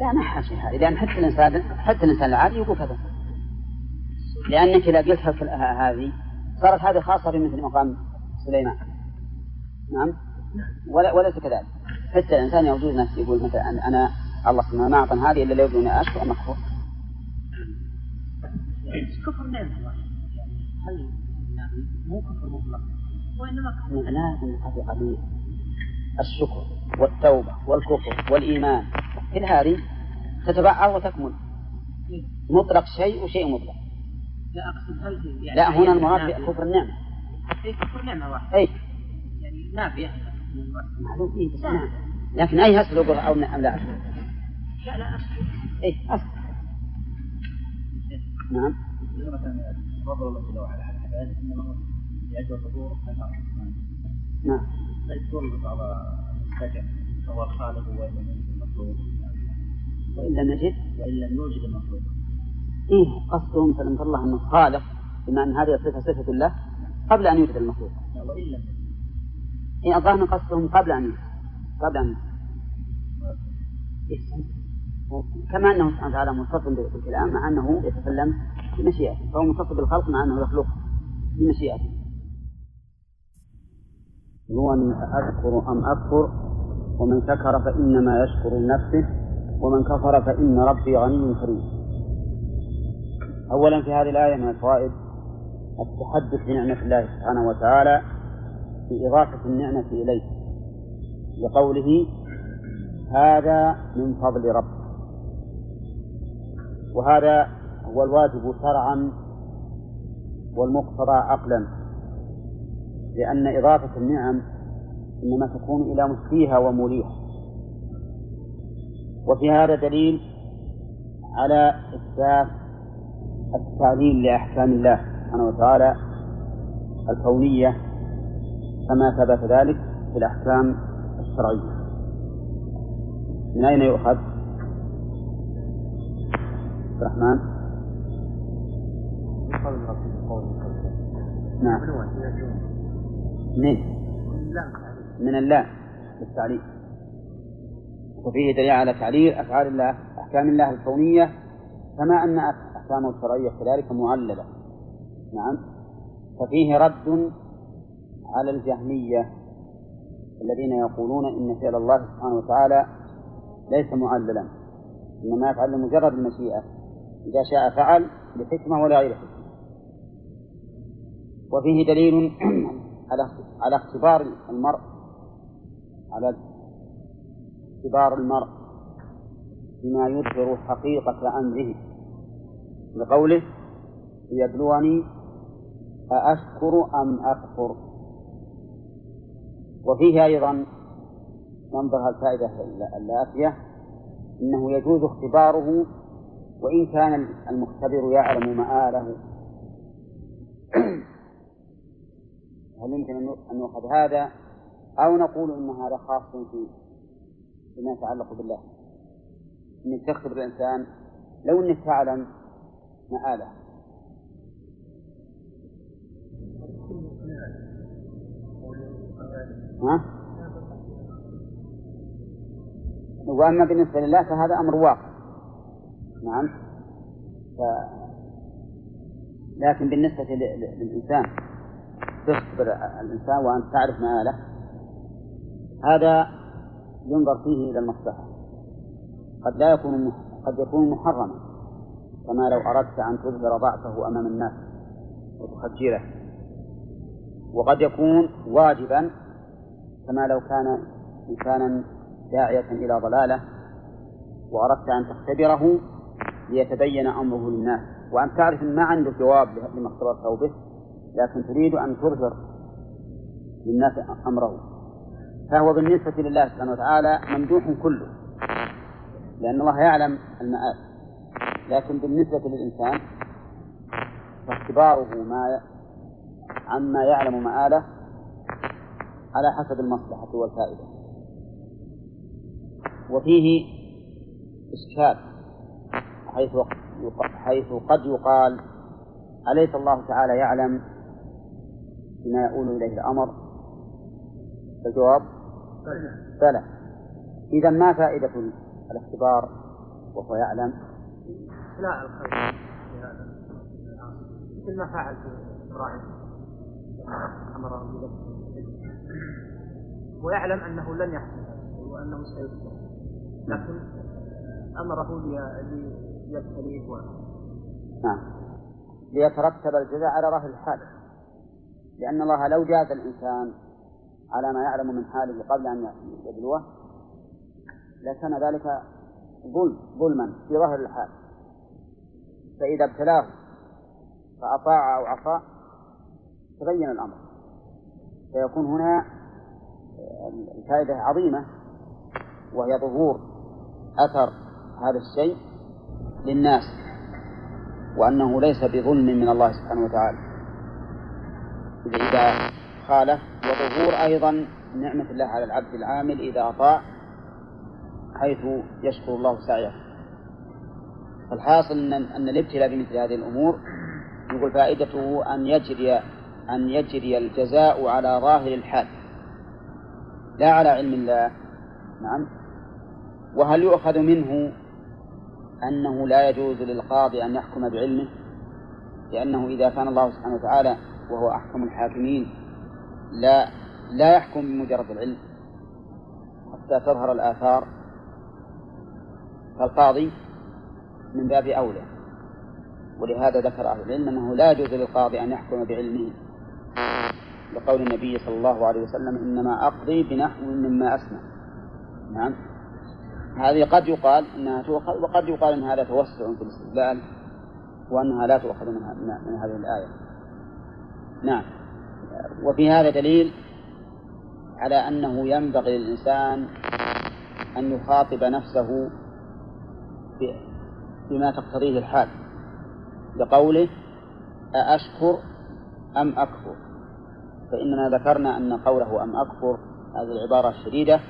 لا ما حاشي هذه لأن حتى الإنسان حتى الإنسان العادي يقول كذا. لأنك إذا قلت هذه صارت هذه خاصة بمثل مقام سليمان. نعم؟ ولا وليس كذلك. حتى الإنسان يوجد ناس يقول مثلا أنا الله سبحانه ما أعطاني هذه إلا لو يبدوني أشكر أم أكفر؟ كفر يعني هل مو كفر مطلق. وإنما كفر. معناه أن الشكر والتوبة والكفر والإيمان. كل هذه تتبعر وتكمل. مطلق شيء وشيء مطلق. لا أقصد هل يعني لا هنا المراد بكفر النعمة. أي كفر نعمة واحدة. أي. يعني نافية. معلوم فيه بس نعم. لكن أي هسل أو أم لا لا لا أصل أي أصل. نعم. نعم. لا يذكر بعض السجن هو الخالق لم وان لم يجد وان لم يوجد المخلوق إيه قصدهم سلمك الله أنه خالق بما أن هذه الصفة صفة الله قبل أن يوجد المخلوق وإن لم إيه الظاهر قصدهم قبل أن يوجد قبل أن كما أنه سبحانه وتعالى متصل بالكلام مع أنه يتكلم بمشيئته فهو متصل بالخلق مع أنه يخلق بمشيئته. هو أن أشكر أم أكفر ومن شكر فإنما يشكر لنفسه. ومن كفر فإن ربي غني كريم. أولا في هذه الآية من الفوائد التحدث بنعمة الله سبحانه وتعالى بإضافة النعمة إليه لقوله هذا من فضل رب وهذا هو الواجب شرعا والمقتضى عقلا لأن إضافة النعم إنما تكون إلى مسقيها وموليها. وفي هذا دليل على إثبات التعليل لأحكام الله سبحانه وتعالى الكونية كما ثبت ذلك في الأحكام الشرعية. من أين يؤخذ؟ عبد الرحمن. نعم. من من اللام. للتعليل. وفيه دليل على تعليل أفعال الله أحكام الله الكونية كما أن أحكامه الشرعية كذلك معللة. نعم. ففيه رد على الجهمية الذين يقولون إن فعل الله سبحانه وتعالى ليس معللا. إنما يفعل لمجرد المشيئة. إذا شاء فعل لحكمة ولا غير حكمة. وفيه دليل على على اختبار المرء على اختبار المرء بما يظهر حقيقة أمره. لقوله ليبلوني أأشكر أم أكفر. وفيه أيضا منظر الفائدة الآتية أنه يجوز اختباره وإن كان المختبر يعلم مآله. هل يمكن أن يؤخذ هذا؟ أو نقول أن هذا خاص في بما يتعلق بالله. أنك تختبر الإنسان لو أنك تعلم مآله. ها؟ وأما بالنسبة لله فهذا أمر واقع. نعم. ف... لكن بالنسبة للإنسان تخبر الإنسان وأنت تعرف مآله هذا ينظر فيه إلى المصلحة. قد لا يكون قد يكون محرما كما لو أردت أن تظهر ضعفه أمام الناس وتخجله. وقد يكون واجبا كما لو كان إنسانا داعية إلى ضلالة وأردت أن تختبره ليتبين أمره للناس. وأن تعرف ما عنده جواب لما اختبرته به لكن تريد أن تظهر للناس أمره. فهو بالنسبة لله سبحانه وتعالى ممدوح كله لأن الله يعلم المآل لكن بالنسبة للإنسان فاختباره ما عما يعلم مآله على حسب المصلحة والفائدة. وفيه إشكال حيث حيث قد يقال أليس الله تعالى يعلم بما يؤول إليه الأمر؟ الجواب بلى إذا ما فائدة الاختبار وهو يعلم؟ لا الخير في هذا. مثل ما فعل أمره بذبح ويعلم أنه لن يحصل وأنه سيذبح لكن أمره ليبتليه و... نعم. ليترتب الجزاء على ظاهر الحال. لأن الله لو جاز الإنسان على ما يعلم من حاله قبل أن يبلوه لكان ذلك ظلم ظلما في ظاهر الحال. فإذا ابتلاه فأطاع أو عصى تبين الأمر. فيكون هنا الفائدة عظيمة وهي ظهور أثر هذا الشيء للناس وأنه ليس بظلم من الله سبحانه وتعالى. إذا خالف وظهور أيضا نعمة الله على العبد العامل إذا أطاع حيث يشكر الله سعيه. فالحاصل أن أن الابتلاء بمثل هذه الأمور يقول فائدته أن يجري أن يجري الجزاء على ظاهر الحال. لا على علم الله. نعم. وهل يؤخذ منه أنه لا يجوز للقاضي أن يحكم بعلمه؟ لأنه إذا كان الله سبحانه وتعالى وهو أحكم الحاكمين لا لا يحكم بمجرد العلم. حتى تظهر الآثار فالقاضي من باب أولى. ولهذا ذكر أهل العلم أنه لا يجوز للقاضي أن يحكم بعلمه. لقول النبي صلى الله عليه وسلم إنما أقضي بنحو مما أسمع. نعم. هذه قد يقال أنها تؤخذ وقد يقال أن هذا توسع في الاستدلال وأنها لا تؤخذ من, من هذه الآية. نعم. وفي هذا دليل على أنه ينبغي للإنسان أن يخاطب نفسه بما تقتضيه الحال لقوله أأشكر أم أكفر؟ فإننا ذكرنا أن قوله أم أكفر هذه العبارة الشديدة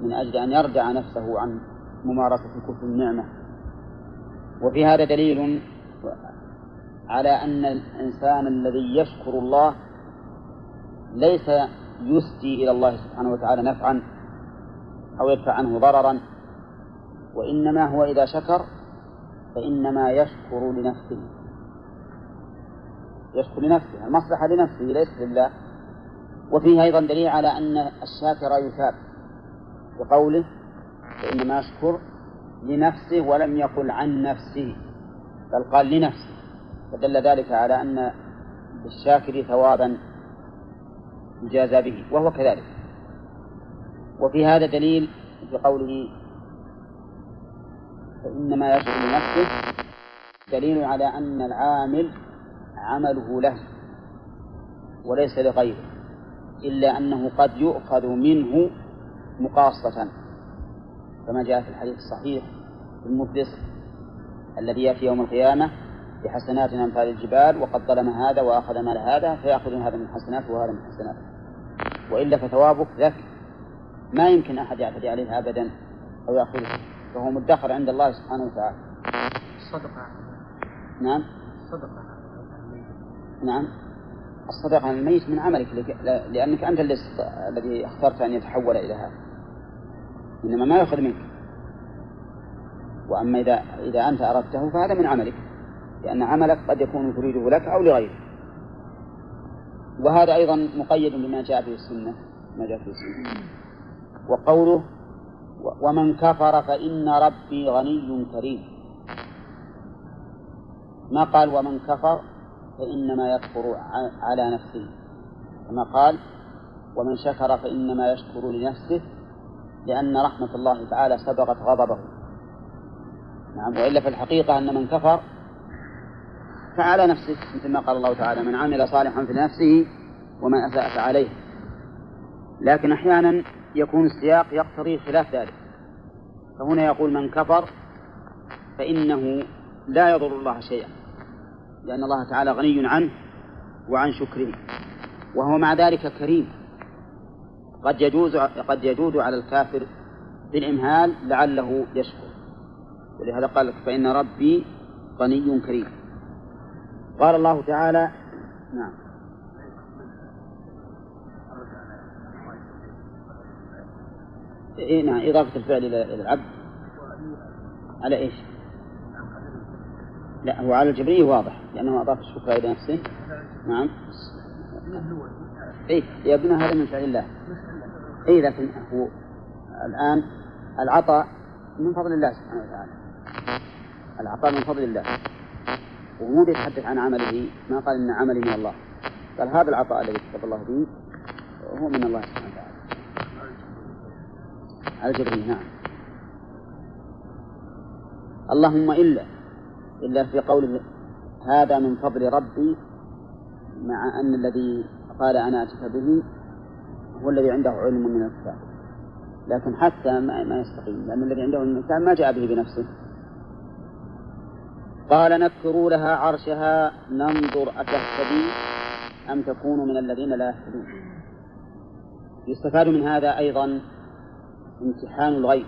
من أجل أن يردع نفسه عن ممارسة كفر النعمة. وفي هذا دليل على أن الإنسان الذي يشكر الله ليس يسدي إلى الله سبحانه وتعالى نفعا أو يدفع عنه ضررا وإنما هو إذا شكر فإنما يشكر لنفسه. يشكر لنفسه المصلحة لنفسه ليست لله. وفيه أيضا دليل على أن الشاكر يثاب بقوله فإنما يشكر لنفسه ولم يقل عن نفسه بل قال لنفسه. فدل ذلك على أن للشاكر ثوابا. يجازى به وهو كذلك. وفي هذا دليل في قوله فإنما يشكر لنفسه دليل على أن العامل عمله له وليس لغيره إلا أنه قد يؤخذ منه مقاصة. كما جاء في الحديث الصحيح المفلس الذي يأتي يوم القيامة بحسنات أمثال الجبال وقد ظلم هذا وأخذ مال هذا فيأخذ هذا من حسناته وهذا من حسناته وإلا فثوابك ذاك ما يمكن أحد يعتدي عليه أبدا أو يأخذه. فهو مدخر عند الله سبحانه وتعالى. الصدقة نعم. الصدقة نعم. الصدقة عن الميت من عملك لأنك أنت الذي اخترت أن يتحول إلى هذا. إنما ما يأخذ منك. وأما إذا إذا أنت أردته فهذا من عملك. لأن عملك قد يكون تريده لك أو لغيرك. وهذا أيضا مقيد بما جاء به السنة ما جاء في السنة. وقوله ومن كفر فإن ربي غني كريم. ما قال ومن كفر فإنما يكفر على نفسه. كما قال ومن شكر فإنما يشكر لنفسه لأن رحمة الله تعالى سبقت غضبه. نعم وإلا في الحقيقة أن من كفر فعلى نفسه مثل ما قال الله تعالى من عمل صالحا في نفسه ومن أساء فعليه لكن أحيانا يكون السياق يقتضي خلاف ذلك. فهنا يقول من كفر فإنه لا يضر الله شيئا. لأن الله تعالى غني عنه وعن شكره وهو مع ذلك كريم. قد يجوز قد يجود على الكافر بالإمهال لعله يشكر. ولهذا قال لك فإن ربي غني كريم. قال الله تعالى نعم. إيه نعم إضافة الفعل إلى العبد. على إيش؟ لا هو على الجبرية واضح لأنه أضاف الشكر إلى نفسه. نعم. إيه يبنى هذا من فعل الله. إيه لكن هو الآن العطاء من فضل الله سبحانه وتعالى. العطاء من فضل الله. ومو يتحدث عن عمله ما قال إن عملي من الله. قال هذا العطاء الذي كتب الله به هو من الله سبحانه وتعالى. على الجبرية نعم اللهم إلا إلا في قوله هذا من فضل ربي مع أن الذي قال أنا أتيت به هو الذي عنده علم من الكتاب. لكن حتى ما, ما يستقيم لأن الذي عنده علم من الكتاب ما جاء به بنفسه. قال نكروا لها عرشها ننظر أتهتدي أم تكون من الذين لا يهتدون. يستفاد من هذا أيضا امتحان الغيب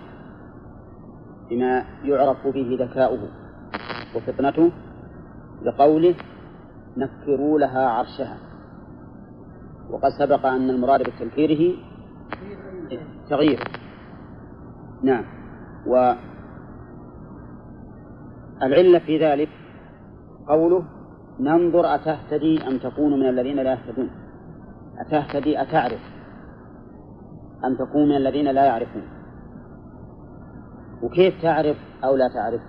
بما يعرف به ذكاؤه وفطنته لقوله نكروا لها عرشها. وقد سبق أن المراد بتنكيره تغيير نعم. والعلة في ذلك قوله ننظر أتهتدي أم تكون من الذين لا يهتدون؟ أتهتدي أتعرف أم تكون من الذين لا يعرفون؟ وكيف تعرف أو لا تعرف؟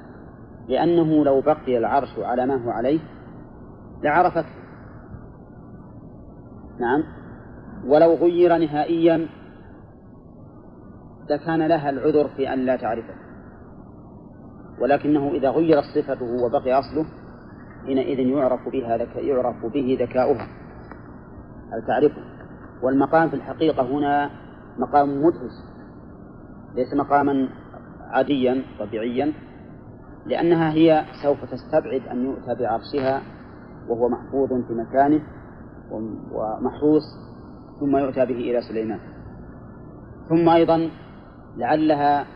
لأنه لو بقي العرش على ما هو عليه لعرفت نعم. ولو غير نهائيا لكان لها العذر في أن لا تعرفه. ولكنه إذا غيرت صفته وبقي أصله حينئذ يعرف بها يعرف به ذكاؤها. هل تعرفه؟ والمقام في الحقيقة هنا مقام مدهش ليس مقاما عاديا طبيعيا لأنها هي سوف تستبعد أن يؤتى بعرشها وهو محفوظ في مكانه ومحروس ثم يؤتى به إلى سليمان. ثم أيضا لعلها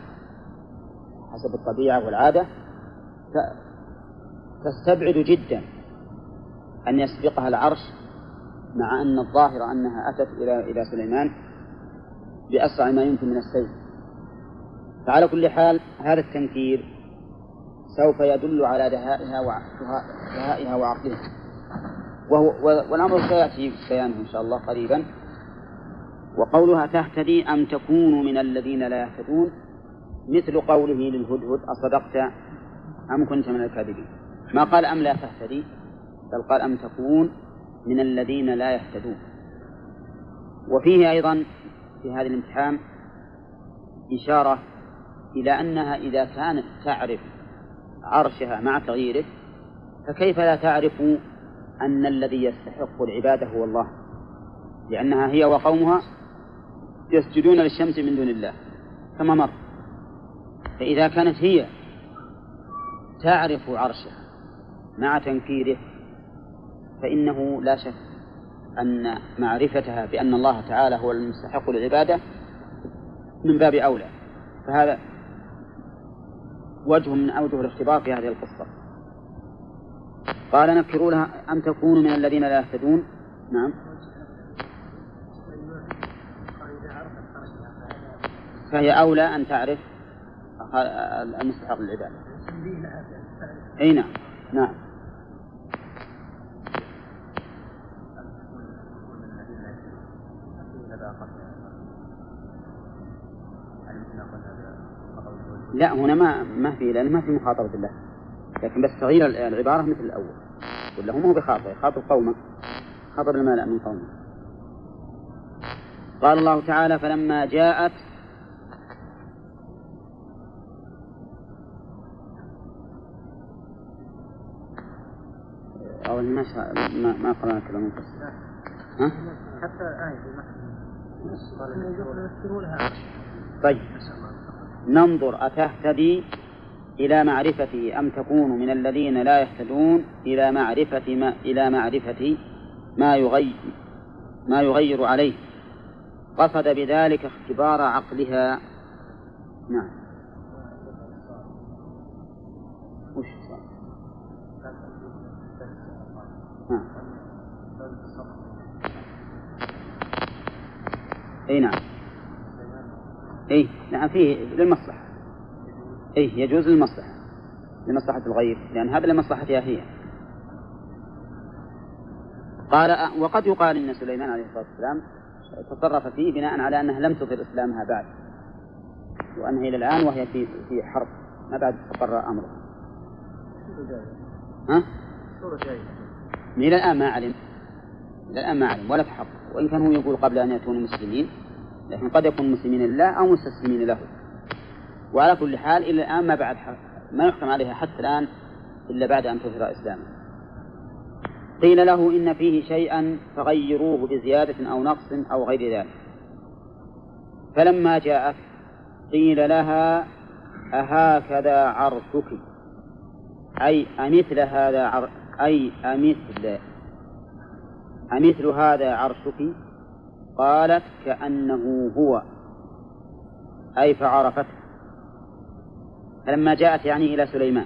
حسب الطبيعة والعادة تستبعد جدا أن يسبقها العرش مع أن الظاهر أنها أتت إلى إلى سليمان بأسرع ما يمكن من السير فعلى كل حال هذا التنكير سوف يدل على دهائها دهائها وعقلها. وهو والأمر سيأتي بيانه إن شاء الله قريبا. وقولها تهتدي أم تكون من الذين لا يهتدون؟ مثل قوله للهدهد أصدقت أم كنت من الكاذبين؟ ما قال أم لا تهتدي بل قال أم تكون من الذين لا يهتدون. وفيه أيضا في هذا الامتحان إشارة إلى أنها إذا كانت تعرف عرشها مع تغييره فكيف لا تعرف أن الذي يستحق العبادة هو الله؟ لأنها هي وقومها يسجدون للشمس من دون الله كما مر؟ فإذا كانت هي تعرف عرشها مع تنكيره فإنه لا شك أن معرفتها بأن الله تعالى هو المستحق للعبادة من باب أولى. فهذا وجه من أوجه الاختبار في هذه القصة. قال نكروا لها أم تكونوا من الذين لا يهتدون؟ نعم. فهي أولى أن تعرف. المستحق للعبادة. أي نعم. نعم. لا هنا ما ما في لأن ما في مخاطبة الله لكن بس تغيير العبارة مثل الأول. ولا هو بخاطر يخاطب قومه. خاطر الملأ من قومه. قال الله تعالى فلما جاءت أو ما ما, ما قرأنا كلام ها؟ حتى آية طيب. ننظر أتهتدي إلى معرفته أم تكون من الذين لا يهتدون إلى معرفة ما إلى معرفة ما يغير ما يغير عليه. قصد بذلك اختبار عقلها. نعم. إي نعم. إي نعم فيه للمصلحة. إيه يجوز للمصلحة. لمصلحة الغير لأن هذا لمصلحتها هي. قال وقد يقال إن سليمان عليه الصلاة والسلام تصرف فيه بناء على أنها لم تظهر إسلامها بعد. وأنها إلى الآن وهي في في حرب ما بعد استقر أمرها ها؟ إلى الآن ما علم. إلى الآن ما علم ولا تحقق. وإن كان هو يقول قبل أن يكونوا مسلمين لكن قد يكون مسلمين لله أو مستسلمين له. وعلى كل حال إلى الآن ما بعد ما يحكم عليها حتى الآن إلا بعد أن تظهر إسلامه. قيل له إن فيه شيئا فغيروه بزيادة أو نقص أو غير ذلك. فلما جاءت قيل لها أهكذا عرشك؟ أي أمثل هذا عر... أي أمثل أمثل هذا عرشك؟ قالت كأنه هو. أي فعرفته. فلما جاءت يعني إلى سليمان.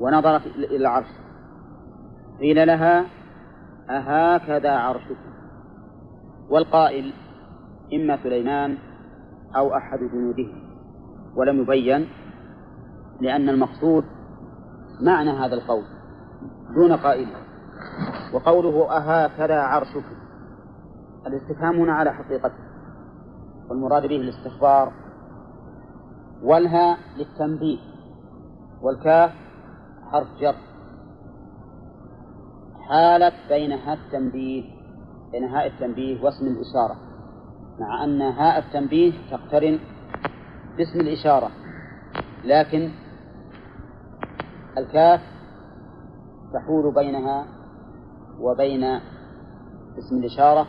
ونظرت إلى العرش. قيل لها أهكذا عرشك؟ والقائل إما سليمان أو أحد جنوده. ولم يبين لأن المقصود معنى هذا القول دون قائله وقوله أهكذا عرشك. الاستفهام هنا على حقيقته. والمراد به الاستخبار والها للتنبيه والكاف حرف جر. حالت بين هاء التنبيه بين هاء التنبيه واسم الإشارة. مع أن هاء التنبيه تقترن باسم الإشارة لكن الكاف تحول بينها وبين اسم الإشارة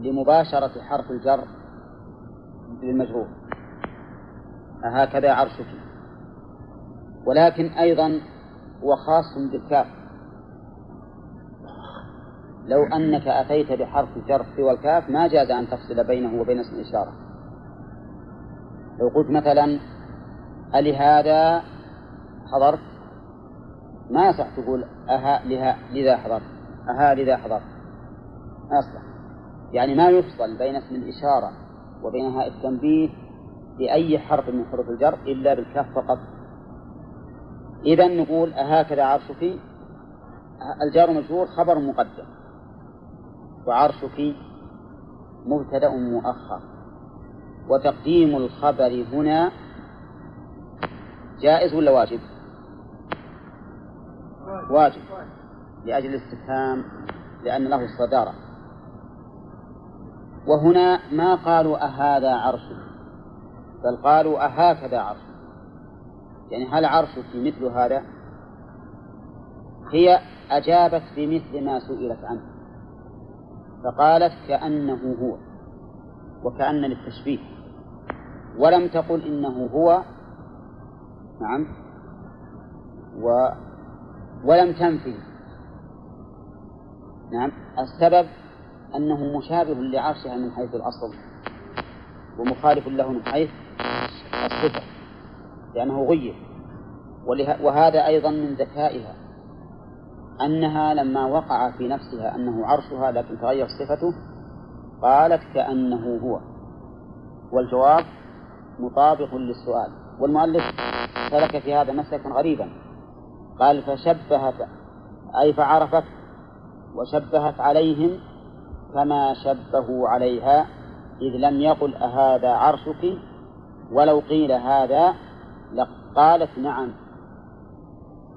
لمباشرة حرف الجر للمجرور. أهكذا عرشك. ولكن أيضا هو خاص بالكاف. لو أنك أتيت بحرف جر سوى الكاف ما جاز أن تفصل بينه وبين اسم الإشارة. لو قلت مثلا ألهذا حضرت ما يصح تقول أها لها لذا حضرت أها لذا حضرت. ما يصح يعني ما يفصل بين اسم الإشارة وبين هاء التنبيه بأي حرف من حروف الجر إلا بالكاف فقط. إذا نقول أهكذا عرشك الجار مجرور خبر مقدم. وعرشك مبتدأ مؤخر. وتقديم الخبر هنا جائز ولا واجب؟ واجب لأجل الاستفهام لأن له الصدارة. وهنا ما قالوا أهذا عرشك بل قالوا أهكذا عرشك يعني هل عرشك مثل هذا؟ هي أجابت بمثل ما سئلت عنه فقالت كأنه هو وكأن للتشبيه. ولم تقل إنه هو نعم و ولم تنفي. نعم. السبب أنه مشابه لعرشها من حيث الأصل ومخالف له من حيث الصفة لأنه غير. وهذا أيضا من ذكائها أنها لما وقع في نفسها أنه عرشها لكن تغير صفته قالت كأنه هو. والجواب مطابق للسؤال. والمؤلف سلك في هذا مسلكا غريبا. قال فشبهت أي فعرفت وشبهت عليهم كما شبهوا عليها إذ لم يقل أهذا عرشك؟ ولو قيل هذا لقالت نعم.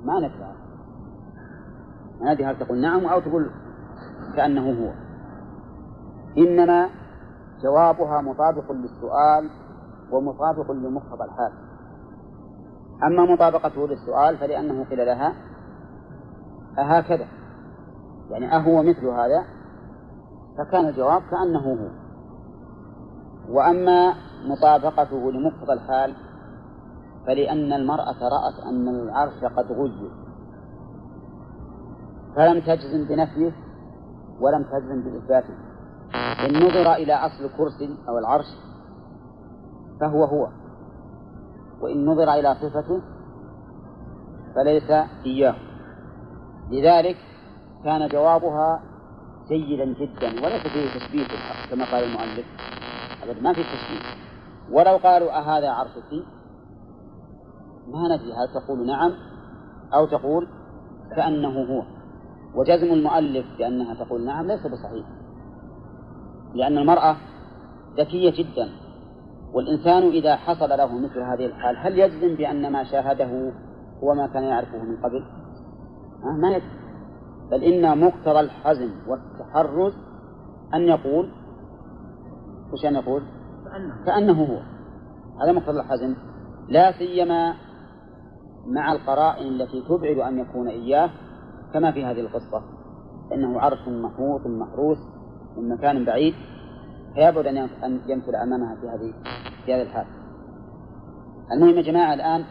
ما نكره. هذه هل تقول نعم أو تقول كأنه هو. إنما جوابها مطابق للسؤال ومطابق لمقتضى الحال أما مطابقته للسؤال فلأنه قيل لها أهكذا. يعني أهو مثل هذا؟ فكان الجواب كأنه هو. وأما مطابقته لمقتضى الحال فلأن المرأة رأت أن العرش قد غير فلم تجزم بنفيه ولم تجزم بإثباته. إن نظر إلى أصل الكرسي أو العرش فهو هو. وإن نظر إلى صفته فليس إياه. لذلك كان جوابها جيدا جدا وليس فيه تشبيه كما قال المؤلف. أبدا ما في تشبيه ولو قالوا أهذا عرشك؟ ما ندري هل تقول نعم أو تقول كأنه هو. وجزم المؤلف بأنها تقول نعم ليس بصحيح لأن المرأة ذكية جدا. والإنسان إذا حصل له مثل هذه الحال هل يجزم بأن ما شاهده هو ما كان يعرفه من قبل؟ أه ما يجزم. بل إن مقتضى الحزم والتحرز أن يقول وش أن يقول؟ كأنه هو. هذا مقتضى الحزم. لا سيما مع القرائن التي تبعد أن يكون إياه كما في هذه القصة. إنه عرش محوط محروس من مكان بعيد. فيبعد أن يمثل أمامها في هذه في هذا الحال. المهم يا جماعة الآن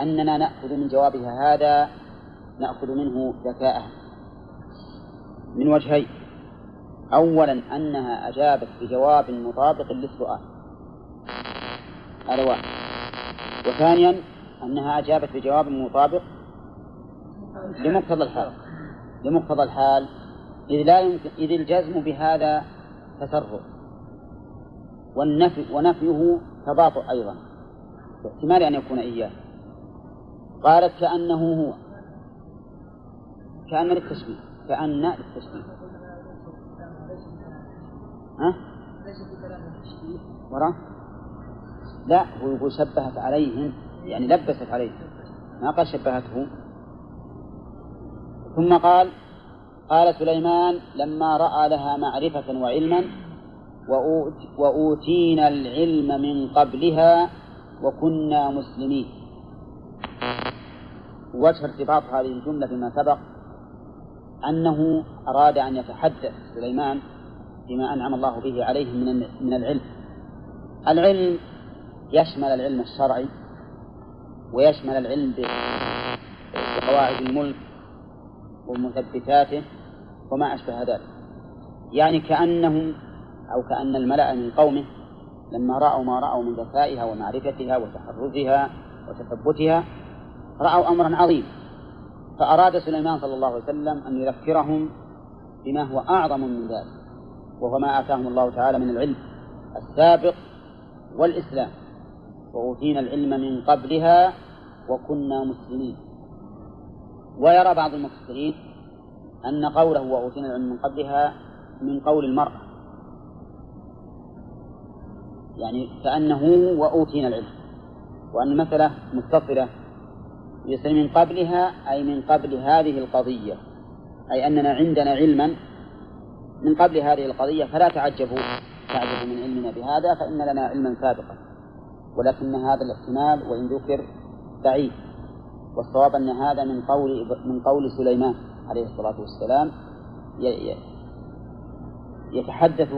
أننا نأخذ من جوابها هذا نأخذ منه ذكاءه من وجهين. أولا أنها أجابت بجواب مطابق للسؤال. هذا واحد. وثانيا أنها أجابت بجواب مطابق لمقتضى الحال. لمقتضى الحال. إذ لا يمكن إذ الجزم بهذا تسرع. والنفي ونفيه تباطؤ أيضا. باحتمال أن يكون إياه. قالت كأنه هو. كأن للتشبيه كأن للتشبيه ها؟ وراه؟ لا هو يقول شبهت عليهم. يعني لبست عليه ما قال شبهته. ثم قال قال سليمان لما رأى لها معرفة وعلما وأوتينا العلم من قبلها وكنا مسلمين. وجه ارتباط هذه الجملة بما سبق أنه أراد أن يتحدث سليمان بما أنعم الله به عليه من من العلم. العلم يشمل العلم الشرعي ويشمل العلم بقواعد الملك ومثبتاته وما أشبه ذلك. يعني كأنهم أو كأن الملأ من قومه لما رأوا ما رأوا من ذكائها ومعرفتها وتحرزها وتثبتها رأوا أمرا عظيما فأراد سليمان صلى الله عليه وسلم أن يذكرهم بما هو أعظم من ذلك وهو ما آتاهم الله تعالى من العلم السابق والإسلام. وأوتينا العلم من قبلها وكنا مسلمين. ويرى بعض المفسرين أن قوله وأوتينا العلم من قبلها من قول المرأة. يعني كأنه وأوتينا العلم. وأن المسألة متصلة يصير من قبلها أي من قبل هذه القضية. أي أننا عندنا علما من قبل هذه القضية فلا تعجبوا. تعجبوا من علمنا بهذا فإن لنا علما سابقا. ولكن هذا الاحتمال وإن ذكر بعيد. والصواب أن هذا من قول من قول سليمان عليه الصلاة والسلام يتحدث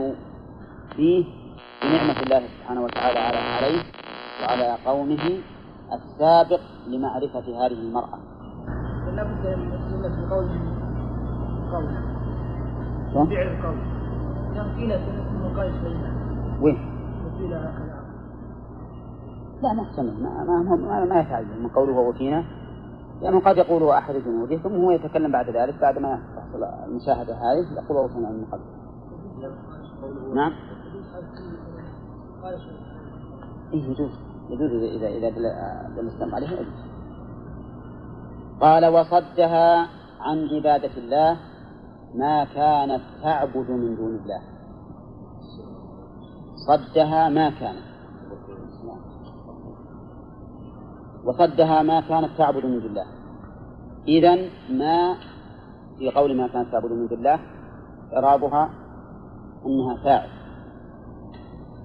فيه بنعمة الله سبحانه وتعالى على عليه وعلى قومه السابق لمعرفة هذه المرأة. لا بد من قول قول فعل القول. قيل من قول سليمان. وين؟ قيل هكذا. لا محتمل ما ما ما, ما يتعين من قوله وأوتينا لأنه قد يقول أحد جنوده ثم هو يتكلم بعد ذلك بعد ما تحصل المشاهدة هذه يقول وأوتينا من قبل. نعم. إيه يجوز. يجوز إذا إذا دل الإسلام عليه يجوز. قال وصدها عن عبادة الله ما كانت تعبد من دون الله. صدها ما كانت. وصدها ما كانت تعبد من دون الله. إذا ما في قول ما كانت تعبد من دون الله إعرابها أنها فاعل.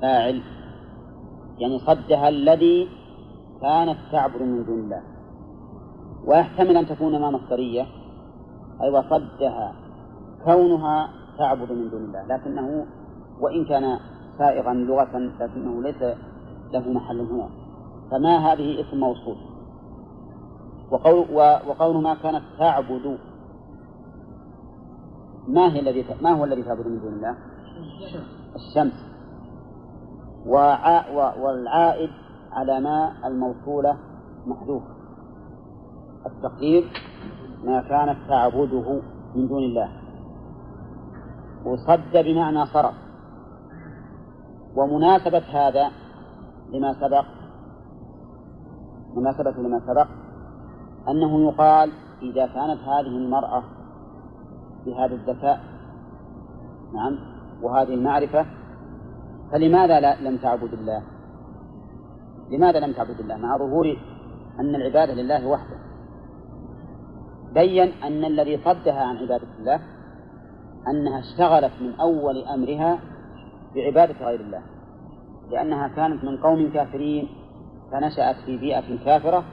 فاعل يعني صدها الذي كانت تعبد من دون الله. ويحتمل أن تكون ما مصدرية أي أيوة وصدها كونها تعبد من دون الله لكنه وإن كان سائغا لغة لكنه ليس له محل هنا. فما هذه اسم موصول؟ وقول وقول ما كانت تعبد ما هي الذي ما هو الذي تعبد من دون الله؟ الشمس. والعائد على ما الموصولة محذوف. التقدير ما كانت تعبده من دون الله. وصد بمعنى صرف. ومناسبة هذا لما سبق مناسبة لما سبق أنه يقال إذا كانت هذه المرأة بهذا الذكاء نعم وهذه المعرفة فلماذا لا لم تعبد الله؟ لماذا لم تعبد الله؟ مع ظهور أن العبادة لله وحده. بين أن الذي صدها عن عبادة الله أنها اشتغلت من أول أمرها بعبادة غير الله. لأنها كانت من قوم كافرين فنشأت في بيئة كافرة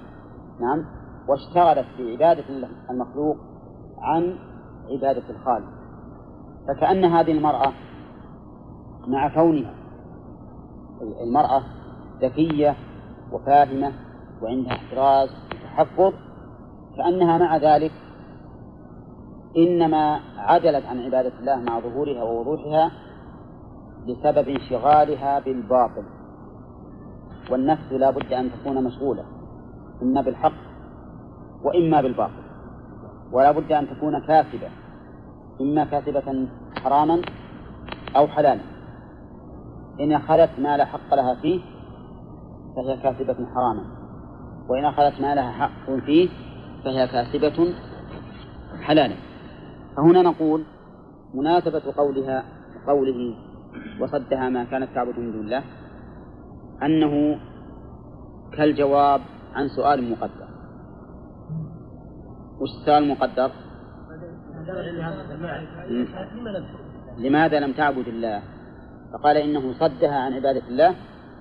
نعم واشتغلت بعبادة المخلوق عن عبادة الخالق. فكأن هذه المرأة مع كونها المرأة ذكية وفاهمة وعندها احتراز وتحفظ كأنها مع ذلك إنما عدلت عن عبادة الله مع ظهورها ووضوحها بسبب انشغالها بالباطل. والنفس لا بد أن تكون مشغولة إما بالحق وإما بالباطل. ولا بد أن تكون كاسبة إما كاسبة حراما أو حلالا. إن أخذت ما لا حق لها فيه فهي كاسبة حراما وإن أخذت ما لها حق فيه فهي كاسبة حلالا فهنا نقول مناسبة قولها قوله وصدها ما كانت تعبد من دون الله أنه كالجواب عن سؤال مقدر وش السؤال المقدر؟ لماذا لم تعبد الله؟ فقال إنه صدها عن عبادة الله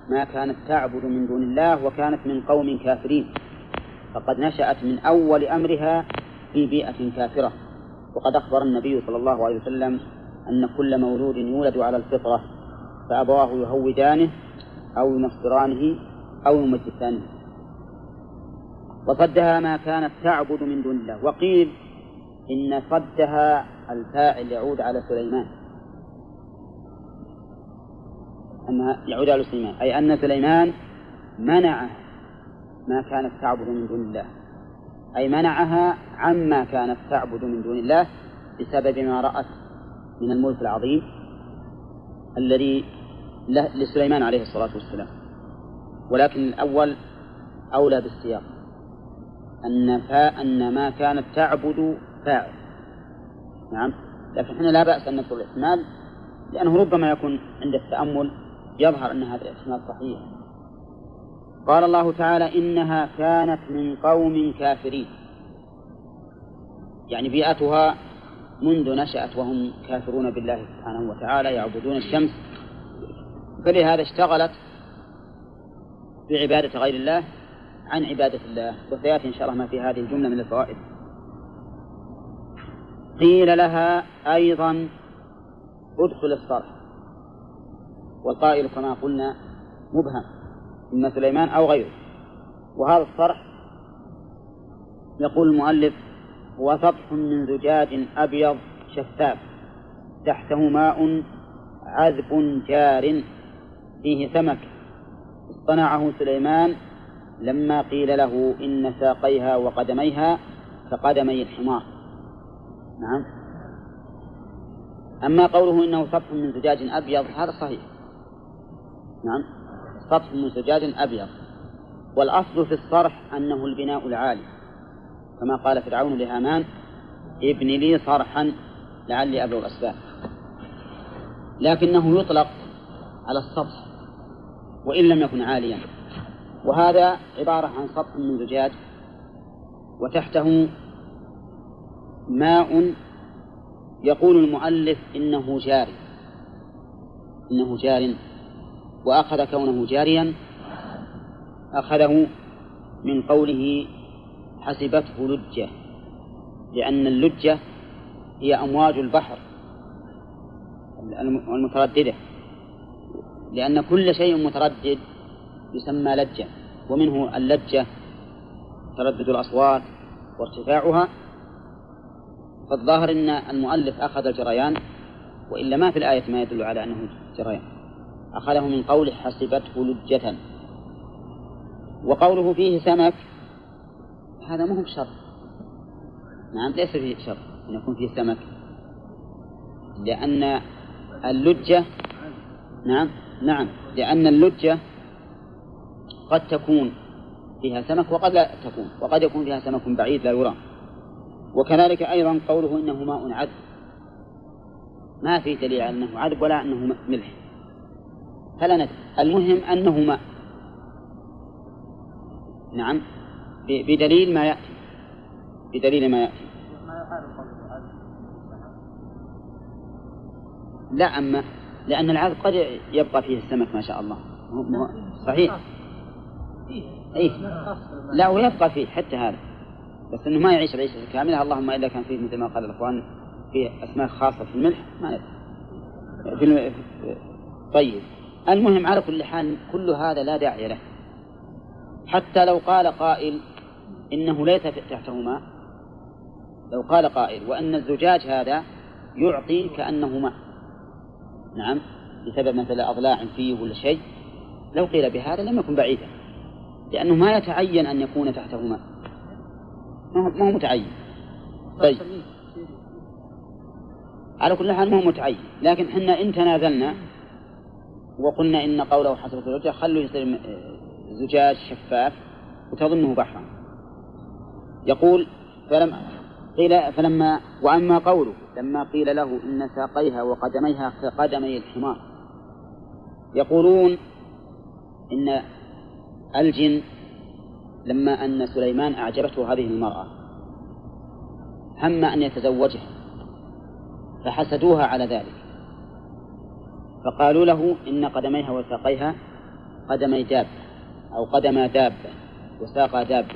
ما كانت تعبد من دون الله وكانت من قوم كافرين. فقد نشأت من أول أمرها في بيئة كافرة. وقد أخبر النبي صلى الله عليه وسلم أن كل مولود يولد على الفطرة فأبواه يهودانه أو ينصرانه أو يمجسانه. وصدها ما كانت تعبد من دون الله. وقيل إن صدها الفاعل يعود على سليمان. أنها يعود على سليمان. أي أن سليمان منع ما كانت تعبد من دون الله. أي منعها عما كانت تعبد من دون الله بسبب ما رأت من الملك العظيم الذي لسليمان عليه الصلاة والسلام. ولكن الأول أولى بالسياق. أن فا أن ما كانت تعبد فاعل. نعم. لكن إحنا لا بأس أن نذكر الإحتمال لأنه ربما يكون عند التأمل يظهر أن هذا الاحتمال صحيح. قال الله تعالى إنها كانت من قوم كافرين. يعني بيئتها منذ نشأت وهم كافرون بالله سبحانه وتعالى يعبدون الشمس. فلهذا اشتغلت بعبادة غير الله عن عبادة الله. وسيأتي إن شاء الله ما في هذه الجملة من الفوائد. قيل لها أيضا ادخل الصرح. والقائل كما قلنا مبهم إما سليمان أو غيره. وهذا الصرح يقول المؤلف هو سطح من زجاج أبيض شفاف تحته ماء عذب جار فيه سمك. اصطنعه سليمان لما قيل له إن ساقيها وقدميها كقدمي الحمار. نعم. أما قوله إنه سطح من زجاج أبيض هذا صحيح. نعم. سطح من زجاج أبيض. والأصل في الصرح أنه البناء العالي. كما قال فرعون لهامان ابن لي صرحا لعلي أبلغ الأسباب لكنه يطلق على السطح وإن لم يكن عاليا. وهذا عبارة عن سطح من زجاج وتحته ماء يقول المؤلف إنه جاري إنه جار. وأخذ كونه جاريا أخذه من قوله حسبته لجة لأن اللجة هي أمواج البحر المترددة لأن كل شيء متردد يسمى لجة ومنه اللجة تردد الأصوات وارتفاعها. فالظاهر أن المؤلف أخذ الجريان وإلا ما في الآية ما يدل على أنه جريان. أخذه من قوله حسبته لجة. وقوله فيه سمك هذا مو بشرط نعم ليس فيه شرط أن يكون فيه سمك. لأن اللجة نعم نعم لأن اللجة قد تكون فيها سمك وقد لا تكون وقد يكون فيها سمك بعيد لا يرى وكذلك أيضا قوله إنه ماء عذب. ما في دليل على أنه عذب ولا أنه ملح. فلا ندري المهم أنه ماء نعم بدليل ما يأتي. بدليل ما يأتي. لا أما لأن العذب قد يبقى فيه السمك ما شاء الله. صحيح. أي لا ويبقى فيه حتى هذا. بس إنه ما يعيش العيشه الكامله اللهم إلا كان فيه مثل ما قال الإخوان في أسماك خاصة في الملح. ما ندري في. طيب. المهم على كل حال كل هذا لا داعي له. حتى لو قال قائل إنه ليس تحته ماء لو قال قائل وأن الزجاج هذا يعطي كانه ماء نعم بسبب مثلا أضلاع فيه ولا شيء. لو قيل بهذا لم يكن بعيدا لأنه ما يتعين أن يكون تحته ماء ما هو متعين. طيب. على كل حال ما هو متعين لكن حنا إن تنازلنا وقلنا إن قوله حسب الوجه خلوا يصير زجاج شفاف وتظنه بحرا. يقول فلم قيل فلما وأما قوله لما قيل له إن ساقيها وقدميها كقدمي الحمار. يقولون إن الجن لما أن سليمان أعجبته هذه المرأة هم أن يتزوجها فحسدوها على ذلك. فقالوا له إن قدميها وساقيها قدمي دابة أو قدم دابة وساق دابة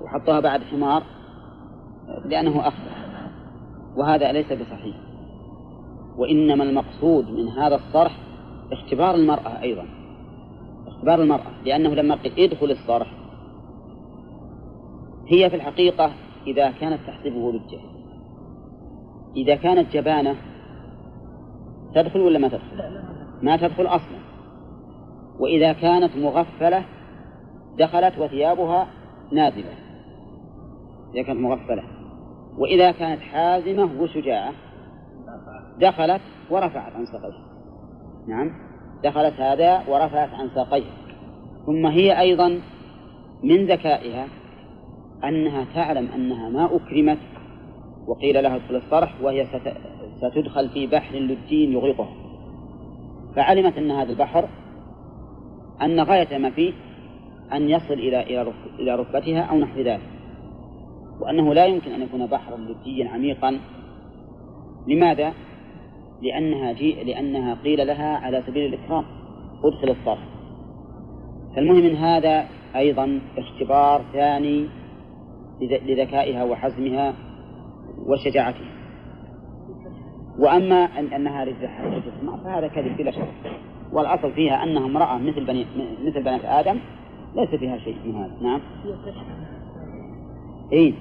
وحطوها بعد حمار لأنه أخبر وهذا ليس بصحيح. وإنما المقصود من هذا الصرح اختبار المرأة أيضا اختبار المرأة لأنه لما قيل ادخل الصرح هي في الحقيقة إذا كانت تحسبه لجة إذا كانت جبانة تدخل ولا ما تدخل؟ ما تدخل أصلا. وإذا كانت مغفلة دخلت وثيابها نازلة إذا كانت مغفلة. وإذا كانت حازمة وشجاعة دخلت ورفعت عن ساقيها نعم. دخلت هذا ورفعت عن ساقيها ثم هي أيضا من ذكائها أنها تعلم أنها ما أكرمت وقيل لها ادخل الصرح وهي ستدخل في بحر لجين يغرقها فعلمت أن هذا البحر أن غاية ما فيه أن يصل إلى إلى ركبتها أو نحو ذلك. وأنه لا يمكن أن يكون بحرا لجيا عميقا. لماذا؟ لأنها جي لأنها قيل لها على سبيل الإكرام أدخل الصرح فالمهم من هذا أيضا اختبار ثاني لذكائها وحزمها وشجاعتها. وأما أن أنها رجل فهذا كذب بلا شك. والأصل فيها أنها امرأة مثل بني مثل بنات آدم ليس فيها شيء من هذا. نعم. إيه.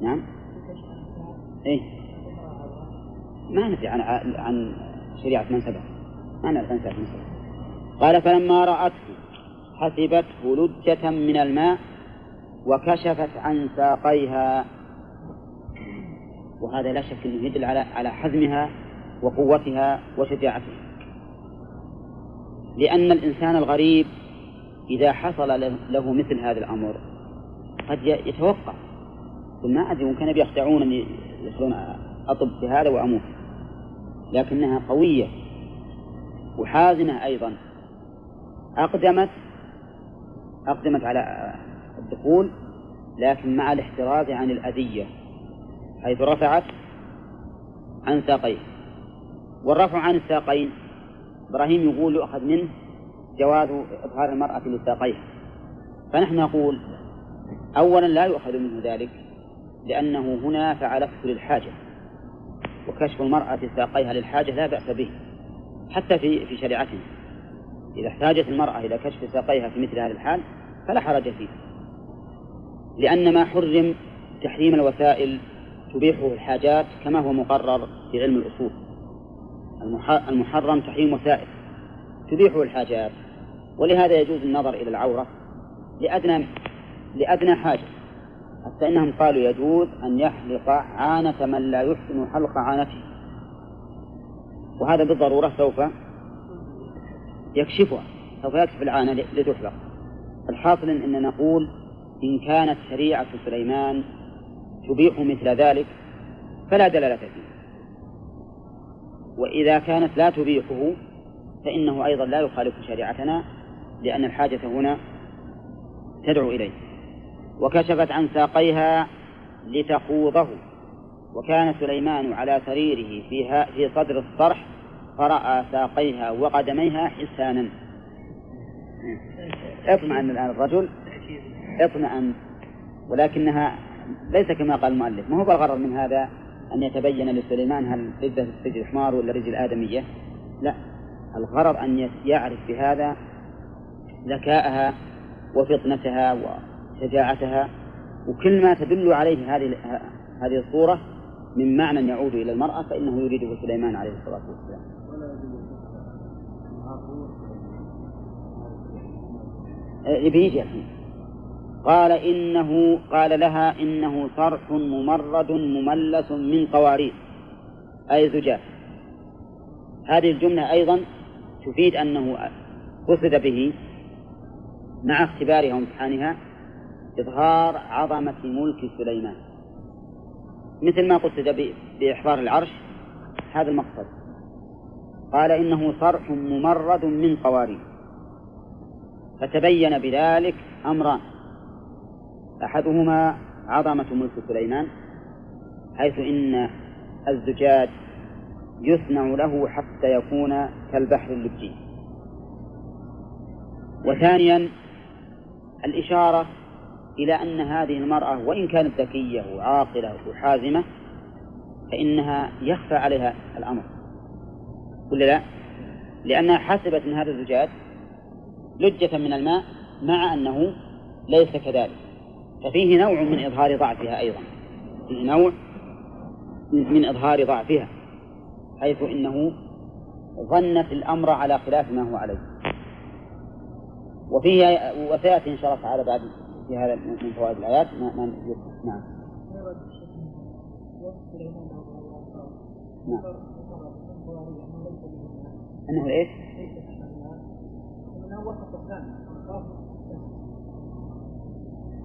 نعم. إيه. ما ندري عن عن شريعة من سبق ما نعرف عن شريعة من سبق قال فلما رأته حسبته لجة من الماء وكشفت عن ساقيها. وهذا لا شك أنه يدل على على حزمها وقوتها وشجاعتها. لأن الإنسان الغريب إذا حصل له مثل هذا الأمر قد يتوقع. يقول ما أدري ممكن يخدعونني يدخلون أطب بهذا وأموت. لكنها قوية وحازمة أيضا. أقدمت أقدمت على الدخول لكن مع الاحتراز عن الأذية. حيث رفعت عن ساقيه. والرفع عن الساقين إبراهيم يقول يؤخذ منه جواز إظهار المرأة لساقيها فنحن نقول أولا لا يؤخذ منه ذلك لأنه هنا فعلته للحاجة وكشف المرأة ساقيها للحاجة لا بأس به حتى في في شريعتنا. إذا احتاجت المرأة إلى كشف ساقيها في مثل هذا الحال فلا حرج فيه. لأن ما حرم تحريم الوسائل تبيحه الحاجات كما هو مقرر في علم الأصول. المحرم تحريم وسائل تبيحه الحاجات. ولهذا يجوز النظر إلى العورة لأدنى لأدنى حاجة. حتى إنهم قالوا يجوز أن يحلق عانة من لا يحسن حلق عانته. وهذا بالضرورة سوف يكشفها سوف يكشف العانة لتحلق. الحاصل أننا نقول إن كانت شريعة سليمان تبيح مثل ذلك فلا دلالة فيه. وإذا كانت لا تبيحه فإنه أيضا لا يخالف شريعتنا لأن الحاجة هنا تدعو إليه. وكشفت عن ساقيها لتخوضه. وكان سليمان على سريره فيها في صدر الصرح فرأى ساقيها وقدميها حسانا. اطمئن الآن الرجل. اطمئن. ولكنها ليس كما قال المؤلف. ما هو الغرض من هذا؟ أن يتبين لسليمان هل رجل رجل حمار ولا رجل آدمية؟ لا. الغرض أن يعرف بهذا ذكاءها وفطنتها وشجاعتها وكل ما تدل عليه هذه هذه الصورة من معنى يعود إلى المرأة فإنه يريده سليمان عليه الصلاة والسلام. بيجي الحين قال إنه قال لها إنه صرح ممرد مملس من قوارير. أي زجاج. هذه الجملة أيضا تفيد أنه قصد به مع اختبارها وامتحانها إظهار عظمة ملك سليمان. مثل ما قصد بإحضار العرش هذا المقصد. قال إنه صرح ممرد من قوارير. فتبين بذلك أمران. أحدهما عظمة ملك سليمان حيث إن الزجاج يصنع له حتى يكون كالبحر اللجي وثانيا الإشارة إلى أن هذه المرأة وإن كانت ذكية وعاقلة وحازمة فإنها يخفى عليها الأمر ولا لا؟ لأنها حسبت أن هذا الزجاج لجة من الماء مع أنه ليس كذلك ففيه نوع من إظهار ضعفها أيضا. نوع من إظهار ضعفها حيث إنه ظنت الأمر على خلاف ما هو عليه. وفيه وسيأتي إن شاء الله تعالى بعد في هذا من فوائد الآيات. ما ما نعم. نعم. أنه إيش؟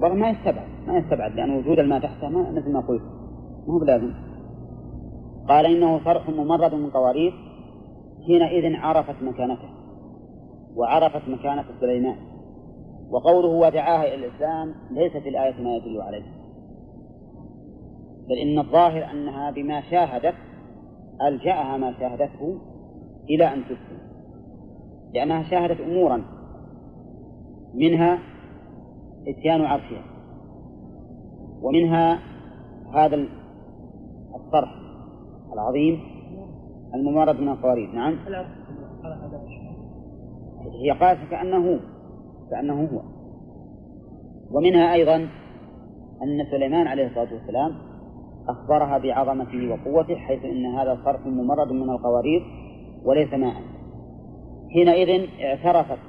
والله ما يستبعد ما يستبعد لأن وجود الماء تحته ما مثل ما قلت ما هو بلازم. قال إنه صرح ممرد من قوارير حينئذ عرفت مكانته وعرفت مكانة سليمان وقوله ودعاها إلى الإسلام ليس في الآية ما يدل عليه بل إن الظاهر أنها بما شاهدت ألجأها ما شاهدته إلى أن تسلم لأنها شاهدت أمورا منها إتيان عرشها ومنها هذا الصرح العظيم الممارد من القوارير نعم. هي قالت كأنه كأنه هو. ومنها أيضا أن سليمان عليه الصلاة والسلام أخبرها بعظمته وقوته حيث أن هذا صرف ممرد من القوارير وليس ماء. حينئذ اعترفت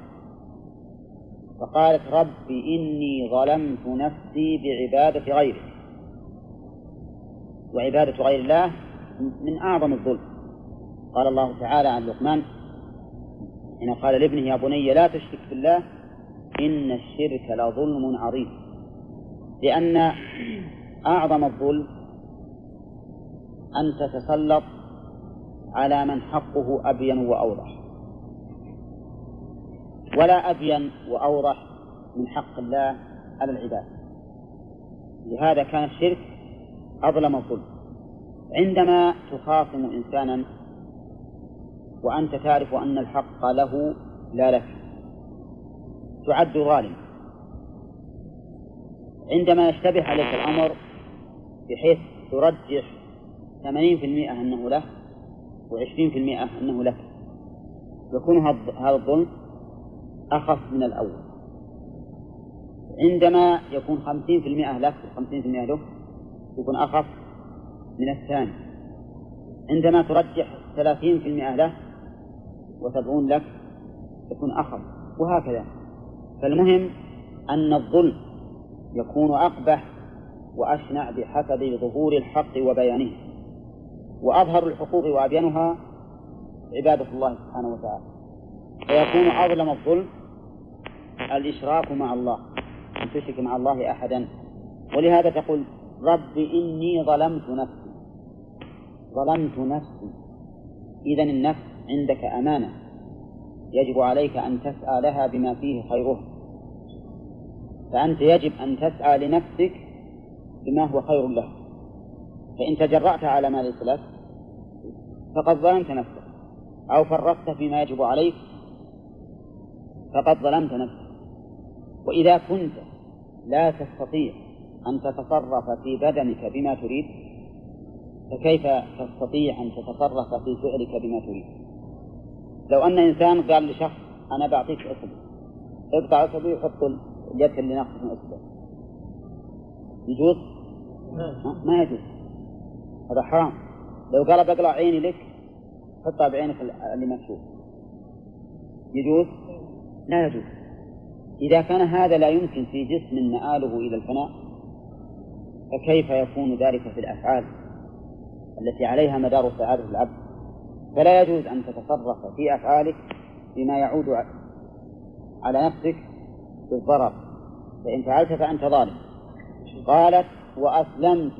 فقالت رب إني ظلمت نفسي بعبادة غيرك. وعبادة غير الله من أعظم الظلم. قال الله تعالى عن لقمان حين قال لابنه يا بني لا تشرك بالله إن الشرك لظلم عظيم. لأن أعظم الظلم أن تتسلط على من حقه أبين وأوضح. ولا أبين وأوضح من حق الله على العباد. لهذا كان الشرك أظلم الظلم. عندما تخاصم إنسانا وأنت تعرف أن الحق له لا لك. تعد ظالم. عندما يشتبه عليك الأمر بحيث ترجح ثمانين في المئة أنه له وعشرين في المئة أنه لك يكون هذا الظلم أخف من الأول. عندما يكون خمسين في المئة لك وخمسين في المئة له يكون أخف من الثاني. عندما ترجح ثلاثين في المئة له وسبعون لك يكون أخف وهكذا. فالمهم أن الظلم يكون أقبح وأشنع بحسب ظهور الحق وبيانه. وأظهر الحقوق وأبينها عبادة الله سبحانه وتعالى. فيكون أظلم الظلم الإشراك مع الله أن تشرك مع الله أحدا. ولهذا تقول رب إني ظلمت نفسي. ظلمت نفسي. إذا النفس عندك أمانة. يجب عليك أن تسعى لها بما فيه خيرها. فأنت يجب أن تسعى لنفسك بما هو خير لها فإن تجرأت على ما ليس لك فقد ظلمت نفسك. أو فرطت فيما يجب عليك فقد ظلمت نفسك. وإذا كنت لا تستطيع أن تتصرف في بدنك بما تريد فكيف تستطيع أن تتصرف في فعلك بما تريد؟ لو أن إنسان قال لشخص أنا بعطيك أصبع اقطع أصبعي وحط اليد اللي ناقص من أصبع يجوز؟ ما يجوز. هذا حرام. لو قال بقلع عيني لك حطها بعينك اللي ما تشوف يجوز؟ لا يجوز. إذا كان هذا لا يمكن في جسم مآله إلى الفناء فكيف يكون ذلك في الأفعال التي عليها مدار سعادة العبد؟ فلا يجوز أن تتصرف في أفعالك بما يعود على نفسك بالضرر. فإن فعلت فأنت ظالم. قالت وأسلمت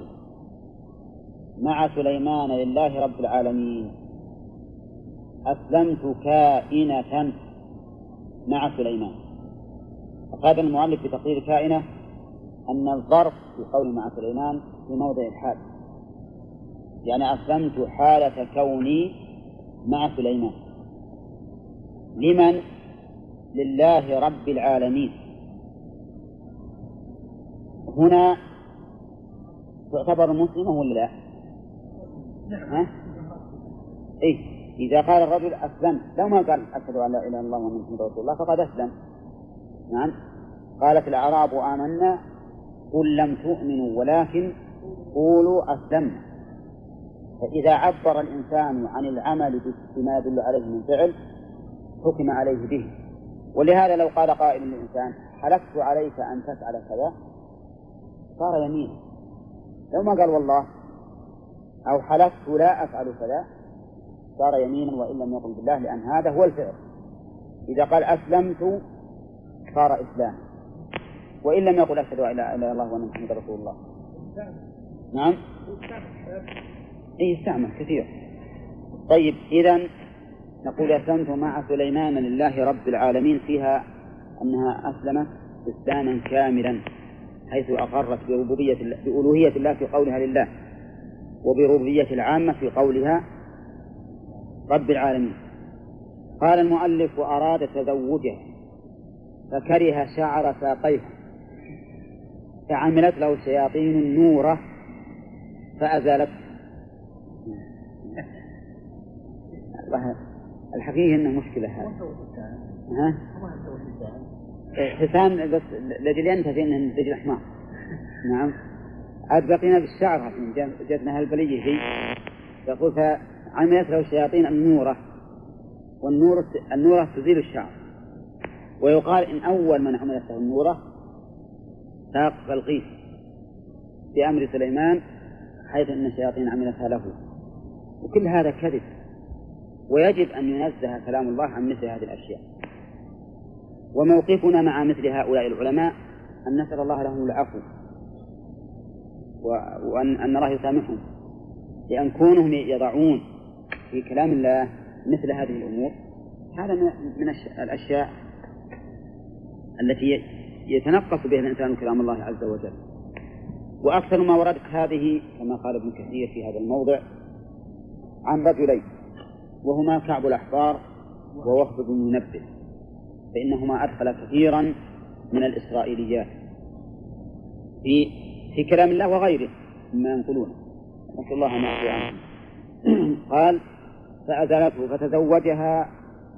مع سليمان لله رب العالمين. أسلمت كائنة مع سليمان. أفاد المؤلف بتقرير كائنة أن الظرف في قول مع سليمان في موضع الحال يعني أسلمت حالة كوني مع سليمان لمن؟ لله رب العالمين هنا تعتبر مسلمة ولا لا؟ ها؟ إيه إذا قال الرجل أسلمت لو ما قال أشهد أن لا إله إلا الله ومحمد رسول الله فقد أسلم نعم. قالت الأعراب آمنا قل لم تؤمنوا ولكن قولوا أسلمنا. فإذا عبر الإنسان عن العمل بما يدل عليه من فعل حكم عليه به. ولهذا لو قال قائل للإنسان حلفت عليك أن تفعل كذا؟ صار يمينا لو ما قال والله أو حلفت لا أفعل كذا؟ صار يمينا وإن لم يقل بالله لأن هذا هو الفعل. إذا قال أسلمت صار إسلام. وإن لم يقل أشهد أن لا إله إلا الله وأن محمدا رسول الله. نعم. أي استعمل كثير. طيب إذا نقول أسلمت مع سليمان لله رب العالمين فيها أنها أسلمت إسلاما كاملا حيث أقرت بربوبية بألوهية الله في قولها لله وبربوبية العامة في قولها رب العالمين. قال المؤلف وأراد تزوجها فكره شعر ساقيها فعملت له الشياطين النور فأزالته. الحقيقة إنه مشكلة هذا ها؟ حسان بس لجل ينتهي إنه رجل حمار نعم. عاد بقينا بالشعر جاتنا هالبلية ذي يقول فعملت له الشياطين النورة. والنور النورة تزيل الشعر. ويقال إن أول من عملت له النورة ساق بلقيس بأمر سليمان حيث أن الشياطين عملتها له. وكل هذا كذب. ويجب أن ينزه كلام الله عن مثل هذه الأشياء. وموقفنا مع مثل هؤلاء العلماء أن نسأل الله لهم العفو وأن أن الله يسامحهم. لأن كونهم يضعون في كلام الله مثل هذه الأمور هذا من الأشياء التي يتنقص بها الإنسان كلام الله عز وجل. وأكثر ما وردت هذه كما قال ابن كثير في هذا الموضع عن رجلين وهما كعب الأحبار ووهب بن منبه فإنهما أدخل كثيرا من الإسرائيليات. في في كلام الله وغيره مما ينقلونه نسأل الله يعفو عنهم. قال فأزالته فتزوجها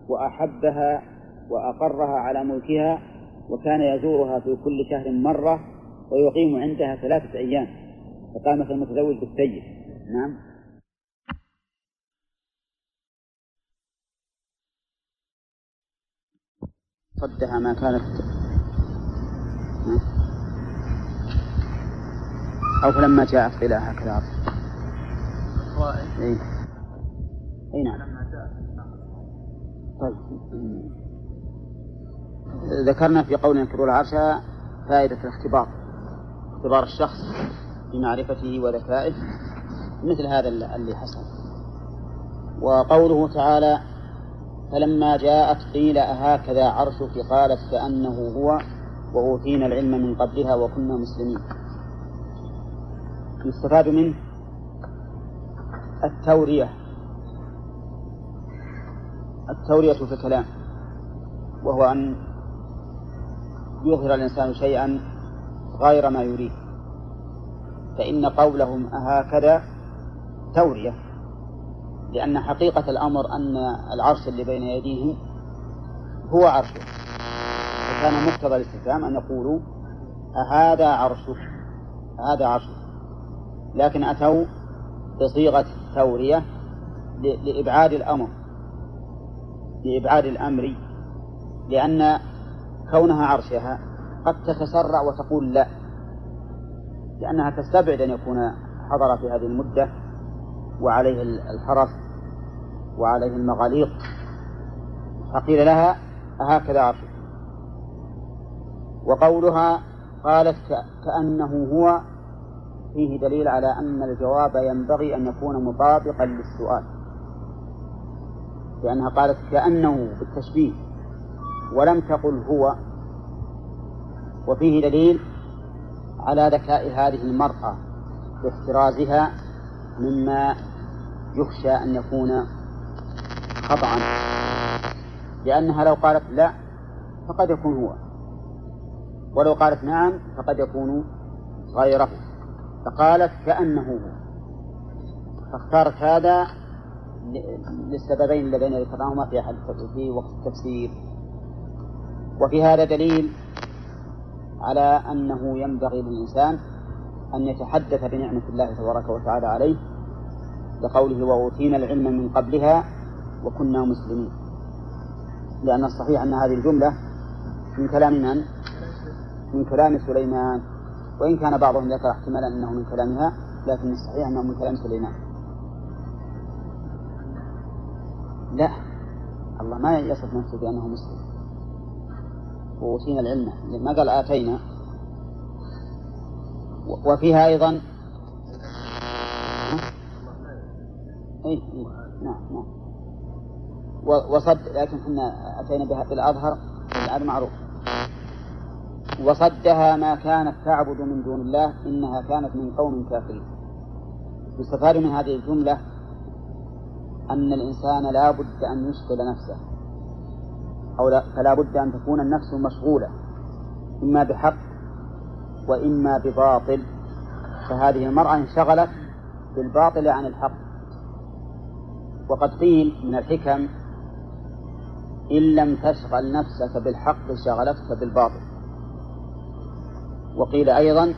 وأحبها وأقرها على ملكها وكان يزورها في كل شهر مرة ويقيم عندها ثلاثة أيام فقام المتزوج بالسيد. نعم. صدها ما كانت. أو فلما جاءت إلى هكذا. أي أي نعم. طيب. ذكرنا في قول ينكروا العرش فائدة الاختبار. اختبار الشخص بمعرفته وذكائه مثل هذا اللي حصل. وقوله تعالى فلما جاءت قيل أهكذا عرشك؟ قالت كأنه هو وأوتينا العلم من قبلها وكنا مسلمين. يستفاد منه التورية. التورية في الكلام وهو أن يظهر الإنسان شيئا غير ما يريد. فإن قولهم أهكذا تورية لأن حقيقة الأمر أن العرش اللي بين يديهم هو عرشه. فكان مقتضى الاستفهام أن يقولوا أهذا عرشك هذا عرشك لكن أتوا بصيغة التورية لإبعاد الأمر لإبعاد الأمر لأن كونها عرشها قد تتسرع وتقول لا لأنها تستبعد أن يكون حضر في هذه المدة وعليه الحرس وعليه المغاليق. فقيل لها أهكذا عرشك. وقولها قالت كأنه هو. فيه دليل على أن الجواب ينبغي أن يكون مطابقا للسؤال لأنها قالت كأنه بالتشبيه. ولم تقل هو. وفيه دليل على ذكاء هذه المرأة باحترازها مما يخشى أن يكون خطأ. لأنها لو قالت لا فقد يكون هو. ولو قالت نعم فقد يكون غيره. فقالت كأنه هو. فاختارت هذا للسببين اللذين ذكرناهما في وقت التفسير. وفي هذا دليل على أنه ينبغي للإنسان أن يتحدث بنعمة الله تبارك وتعالى عليه لقوله وأوتينا العلم من قبلها وكنا مسلمين. لأن الصحيح أن هذه الجملة من كلام من؟ من كلام سليمان. وإن كان بعضهم ذكر احتمالا أنه من كلامها لكن الصحيح أنه من كلام سليمان. لا. الله ما يصف نفسه بأنه مسلم. وأوتينا العلم. ما قال آتينا. وفيها أيضا إيه إيه نعم نعم. وصد لكن إحنا أتينا بها بالأظهر الآن معروف. وصدها ما كانت تعبد من دون الله إنها كانت من قوم كافرين. يستفاد من هذه الجملة أن الإنسان لا بد أن يشغل نفسه. أو لا فلا بد أن تكون النفس مشغولة إما بحق وإما بباطل. فهذه المرأة انشغلت بالباطل عن الحق. وقد قيل من الحكم إن لم تشغل نفسك بالحق شغلتك بالباطل. وقيل أيضا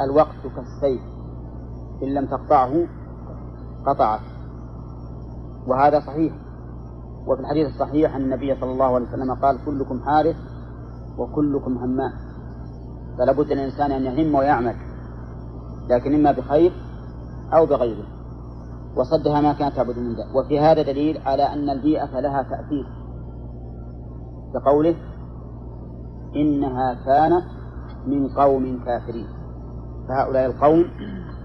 الوقت كالسيف إن لم تقطعه قطعك. وهذا صحيح. وفي الحديث الصحيح أن النبي صلى الله عليه وسلم قال كلكم حارث وكلكم همام فلا بد للإنسان أن يهم ويعمل لكن إما بخير أو بغيره. وصدها ما كانت تعبد من ذلك. وفي هذا دليل على أن البيئة لها تأثير. كقوله إنها كانت من قوم كافرين. فهؤلاء القوم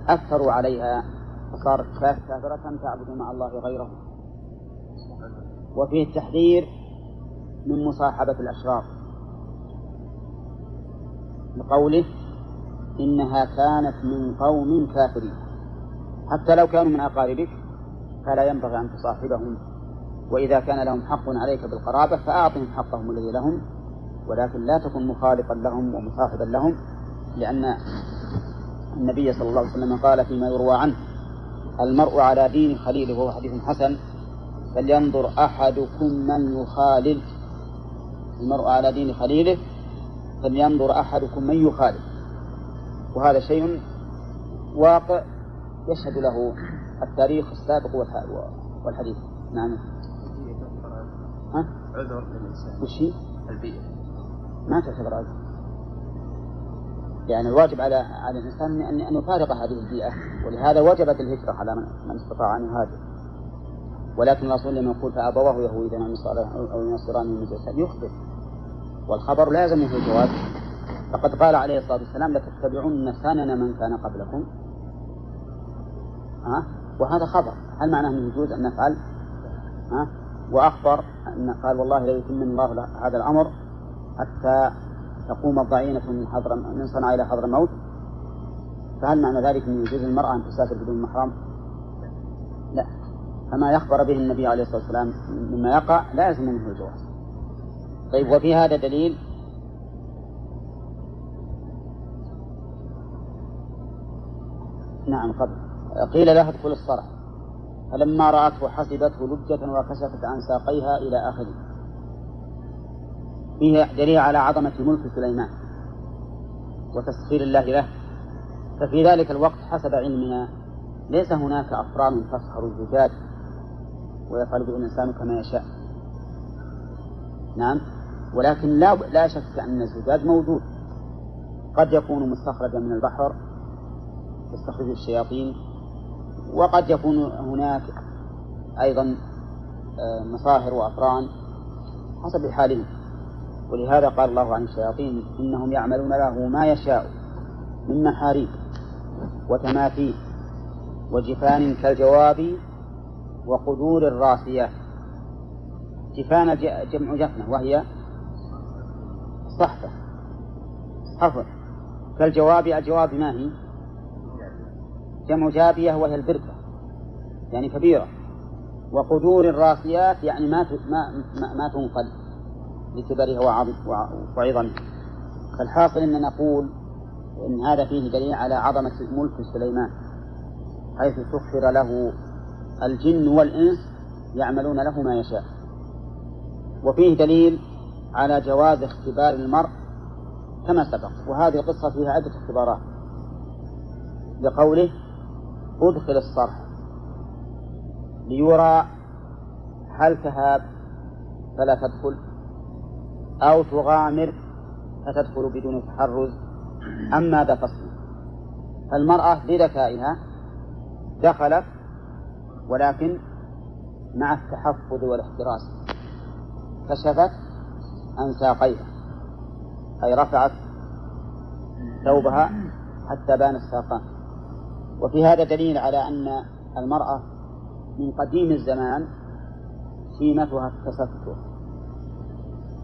أثروا عليها فصارت كافرة تعبد مع الله غيره. وفيه التحذير من مصاحبة الأشرار. لقوله إنها كانت من قوم كافرين. حتى لو كانوا من أقاربك فلا ينبغي أن تصاحبهم. وإذا كان لهم حق عليك بالقرابة فأعطهم حقهم الذي لهم ولكن لا تكن مخالفا لهم ومصاحبا لهم لأن النبي صلى الله عليه وسلم قال فيما يروى عنه المرء على دين خليله وهو حديث حسن فلينظر أحدكم من يخالل. المرء على دين خليله فلينظر أحدكم من يخالف وهذا شيء واقع يشهد له التاريخ السابق والحديث. نعم. ها؟ عذر للإنسان وش هي؟ البيئة ما تعتبر عذر. يعني الواجب على على الإنسان أن أن يفارق هذه البيئة. ولهذا وجبت الهجرة على من استطاع أن يهاجر. ولكن الرسول لما يقول فأبواه يهودان أو ينصران من يخبر. والخبر لا يلزمه الجواز فقد قال عليه الصلاة والسلام لتتبعن سنن من كان قبلكم. ها؟ وهذا خبر. هل معناه أنه يجوز أن نفعل؟ ها؟ وأخبر أن قال والله لا يتم الله هذا الأمر حتى تقوم الضعينة من حضر من صنعاء إلى حضر الموت. فهل معنى ذلك أن يجوز المرأة أن تسافر بدون محرم؟ لا. فما يخبر به النبي عليه الصلاة والسلام مما يقع لا يلزم منه الجواز. طيب وفي هذا دليل؟ نعم قبل. قيل لها ادخل الصرح فلما رأته حسبته لجة وكشفت عن ساقيها إلى آخره. فيه دليل على عظمة ملك سليمان وتسخير الله له. ففي ذلك الوقت حسب علمنا ليس هناك أفران تسخر الزجاج. ويفعل به الإنسان كما يشاء. نعم؟ ولكن لا لا شك أن الزجاج موجود. قد يكون مستخرجا من البحر تستخرج الشياطين وقد يكون هناك أيضا آه، مصاهر وأفران حسب حالهم. ولهذا قال الله عن الشياطين إنهم يعملون له ما يشاء من محاريب وتماثيل وجفان كالجواب وقدور الراسيات جفان جمع جفنة وهي صحفة. صحفة كالجواب الجواب ما هي؟ جمع جابية وهي البركة. يعني كبيرة. وقدور الراسيات يعني ما ما ما تنقل لكبرها وعظمها فالحاصل أن نقول إن هذا فيه دليل على عظمة ملك سليمان حيث سخر له الجن والإنس يعملون له ما يشاء. وفيه دليل على جواز اختبار المرء كما سبق وهذه القصة فيها عدة اختبارات. لقوله أدخل الصرح ليرى هل تهاب فلا تدخل أو تغامر فتدخل بدون تحرز أم ماذا تصنع المرأة بذكائها دخلت ولكن مع التحفظ والاحتراس كشفت عن ساقيها أي رفعت ثوبها حتى بان الساقان. وفي هذا دليل على أن المرأة من قديم الزمان سيمتها التستر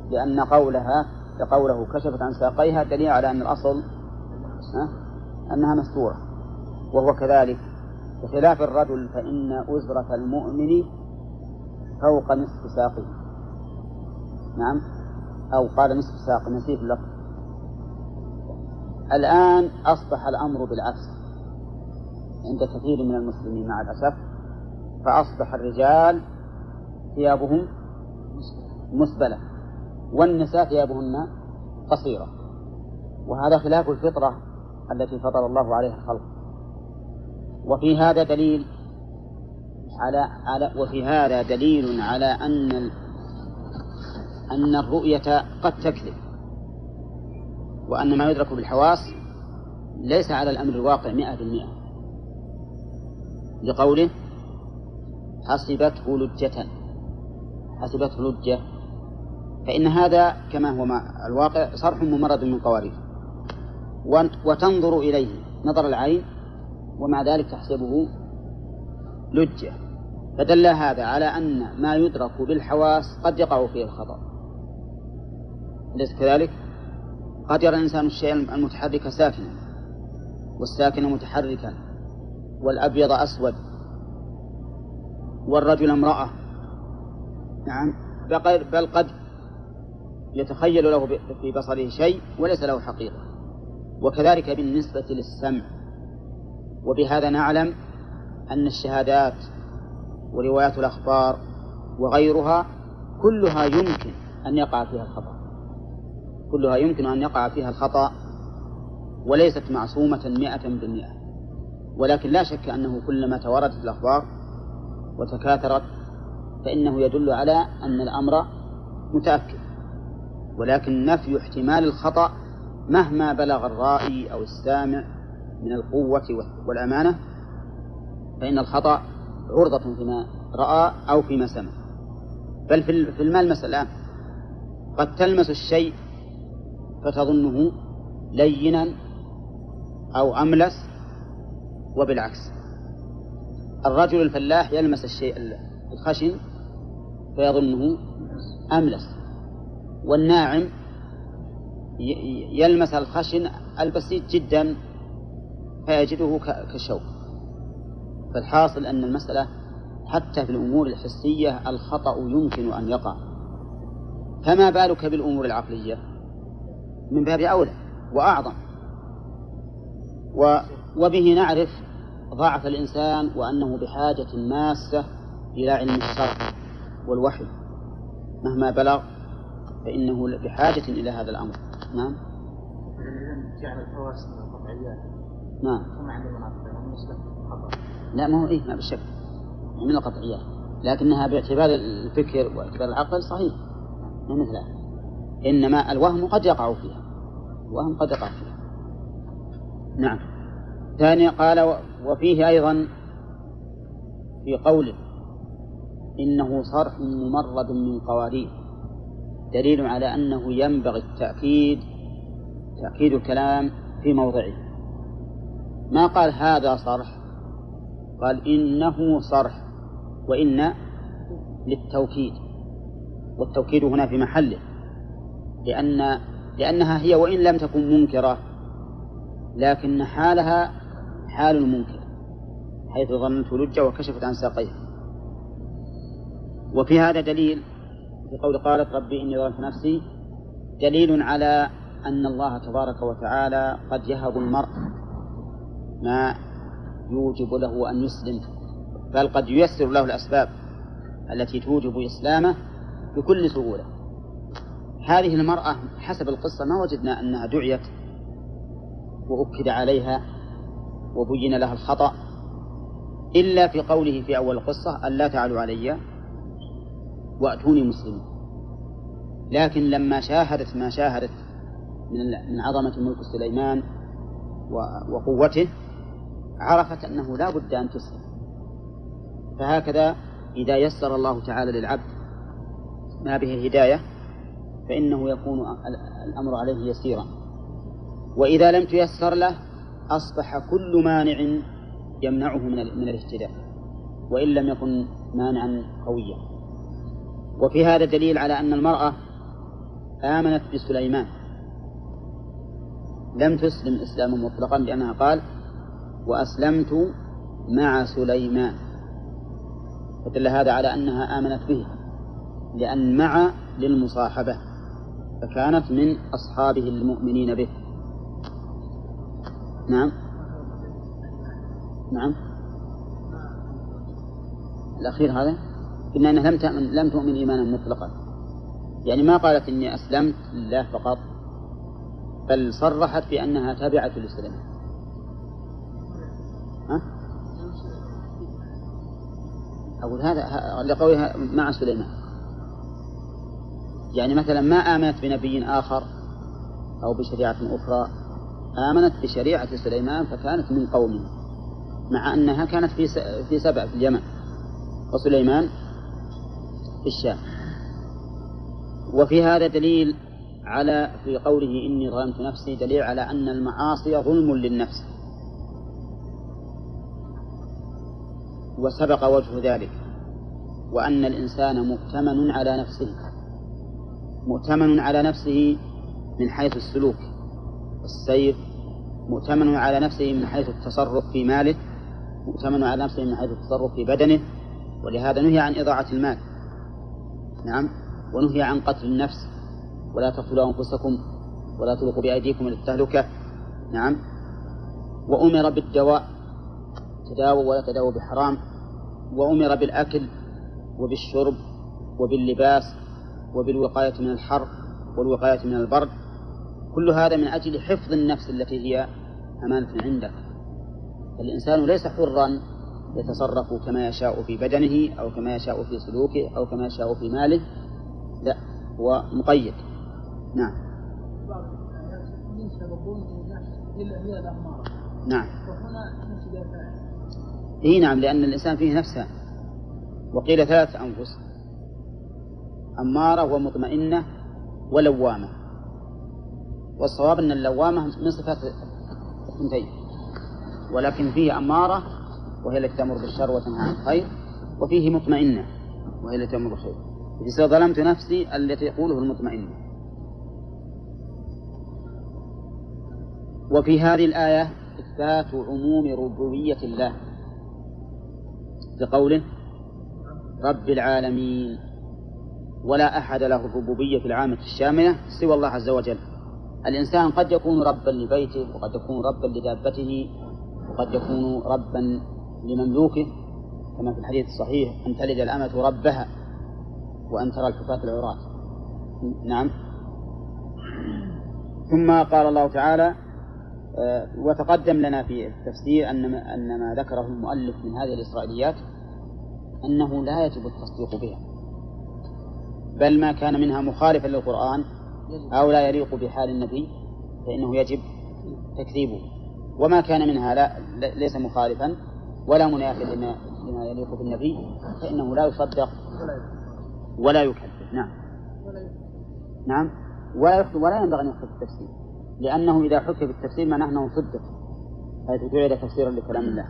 لأن قولها لقوله كشفت عن ساقيها دليل على أن الأصل أنها مستورة وهو كذلك بخلاف الرجل فإن أزرة المؤمن فوق نصف ساقه نعم؟ أو قال نصف ساق نسيت اللفظ. الآن أصبح الأمر بالعكس. عند كثير من المسلمين مع الأسف فأصبح الرجال ثيابهم مسبلة والنساء ثيابهن قصيرة. وهذا خلاف الفطرة التي فطر الله عليها الخلق. وفي هذا دليل على على وفي هذا دليل على أن أن الرؤية قد تكذب وأن ما يدرك بالحواس ليس على الأمر الواقع مئة بالمئة. لقوله حسبته لجة حسبته لجة. فإن هذا كما هو مع الواقع صرح ممرد من قوارير. وتنظر إليه نظر العين ومع ذلك تحسبه لجة. فدل هذا على أن ما يدرك بالحواس قد يقع فيه الخطأ. أليس كذلك؟ قد يرى الإنسان الشيء المتحرك ساكنا والساكن متحركا والأبيض أسود والرجل امرأة. نعم بل قد يتخيل له في بصره شيء وليس له حقيقة. وكذلك بالنسبة للسمع. وبهذا نعلم أن الشهادات وروايات الأخبار وغيرها كلها يمكن أن يقع فيها الخطأ. كلها يمكن أن يقع فيها الخطأ وليست معصومة مئة بالمئة. ولكن لا شك أنه كلما توردت الأخبار وتكاثرت فإنه يدل على أن الأمر متأكد. ولكن نفي احتمال الخطأ مهما بلغ الرائي أو السامع من القوة والأمانة فإن الخطأ عرضة فيما رأى أو فيما سمع. بل في الملمس الآن قد تلمس الشيء فتظنه لينا أو أملس وبالعكس. الرجل الفلاح يلمس الشيء الخشن فيظنه أملس. والناعم يلمس الخشن البسيط جدا فيجده كالشوك فالحاصل أن المسألة حتى في الأمور الحسية الخطأ يمكن أن يقع. فما بالك بالأمور العقلية؟ من باب أولى وأعظم. و وبه نعرف ضعف الإنسان وأنه بحاجة ماسة إلى علم الشرع والوحي. مهما بلغ فإنه بحاجة إلى هذا الأمر. نعم. جعل الحواس قطعيات نعم. لا ما هو إيه ما بالشك من القطعيات. لكنها باعتبار الفكر واعتبار العقل صحيح. ما مثلها. إنما الوهم قد يقع فيها. الوهم قد يقع فيها. نعم. ثانيا قال وفيه أيضا في قوله إنه صرح ممرد من قوارير. دليل على أنه ينبغي التأكيد تأكيد الكلام في موضعه. ما قال هذا صرح؟ قال إنه صرح وإن للتوكيد. والتوكيد هنا في محله لأن لأنها هي وإن لم تكن منكرة لكن حالها حال المنكر حيث ظننت لجة وكشفت عن ساقيها. وفي هذا دليل في قول قالت ربي إني ظلمت نفسي دليل على أن الله تبارك وتعالى قد يهب المرء ما يوجب له أن يسلم بل قد ييسر له الأسباب التي توجب إسلامه بكل سهولة. هذه المرأة حسب القصة ما وجدنا أنها دعيت وأكد عليها وبين لها الخطأ إلا في قوله في أول القصة ألا تعلوا علي وأتوني مسلمين لكن لما شاهدت ما شاهدت من من عظمة ملك سليمان وقوته عرفت أنه لا بد أن تسلم فهكذا إذا يسر الله تعالى للعبد ما به الهداية فإنه يكون الأمر عليه يسيرا. وإذا لم تيسر له أصبح كل مانع يمنعه من من الاهتداء وإن لم يكن مانعا قويا. وفي هذا دليل على أن المرأة آمنت بسليمان. لم تسلم إسلاما مطلقا لأنها قال وأسلمت مع سليمان. فدل هذا على أنها آمنت به لأن مع للمصاحبة فكانت من أصحابه المؤمنين به. نعم. نعم. الأخير هذا؟ قلنا أنها لم تؤمن لم تؤمن إيمانا مطلقا. يعني ما قالت إني أسلمت لله فقط بل صرحت بأنها تابعة لسليمان. ها؟ أقول هذا لقولها مع سليمان. يعني مثلا ما آمنت بنبي آخر أو بشريعة أخرى آمنت بشريعة سليمان فكانت من قومه مع أنها كانت في في سبع في اليمن. وسليمان في الشام. وفي هذا دليل على في قوله إني ظلمت نفسي دليل على أن المعاصي ظلم للنفس. وسبق وجه ذلك وأن الإنسان مؤتمن على نفسه مؤتمن على نفسه من حيث السلوك والسير مؤتمن على نفسه من حيث التصرف في ماله مؤتمن على نفسه من حيث التصرف في بدنه ولهذا نهي عن إضاعة المال نعم ونهي عن قتل النفس ولا تقتلوا أنفسكم ولا تلقوا بأيديكم إلى التهلكة نعم وأمر بالدواء تداووا ولا تداووا بحرام وأمر بالأكل وبالشرب وباللباس وبالوقاية من الحر والوقاية من البرد كل هذا من أجل حفظ النفس التي هي أمانة عندك. الإنسان ليس حرا يتصرف كما يشاء في بدنه أو كما يشاء في سلوكه أو كما يشاء في ماله. لا هو مقيد. نعم. نعم. إي نعم لأن الإنسان فيه نفسها وقيل ثلاث أنفس أمارة ومطمئنة ولوامة. والصواب أن اللوامة من صفات الثنتين. ولكن فيه أمارة وهي التي تأمر بالشر وتنهى عن الخير وفيه مطمئنة وهي التي تأمر بالخير. إذا ظلمت نفسي التي يقوله المطمئنة. وفي هذه الآية إثبات عموم ربوبية الله. بقوله رب العالمين ولا أحد له الربوبية العامة الشاملة سوى الله عز وجل. الإنسان قد يكون ربا لبيته وقد يكون ربا لدابته وقد يكون ربا لمملوكه. كما في الحديث الصحيح أن تلد الأمة ربها وأن ترى الحفاة العراة. نعم. ثم قال الله تعالى وتقدم لنا في التفسير أن ما, أن ما ذكره المؤلف من هذه الإسرائيليات أنه لا يجب التصديق بها بل ما كان منها مخالفا للقرآن أو لا يليق بحال النبي فإنه يجب تكذيبه. وما كان منها لا ليس مخالفا ولا منافا لما لما يليق بالنبي فإنه لا يصدق ولا يكذب. نعم. نعم. ولا ولا ينبغي أن يحكى بالتفسير لأنه إذا حكي بالتفسير معناه أنه صدق حيث جعل تفسيرا لكلام الله.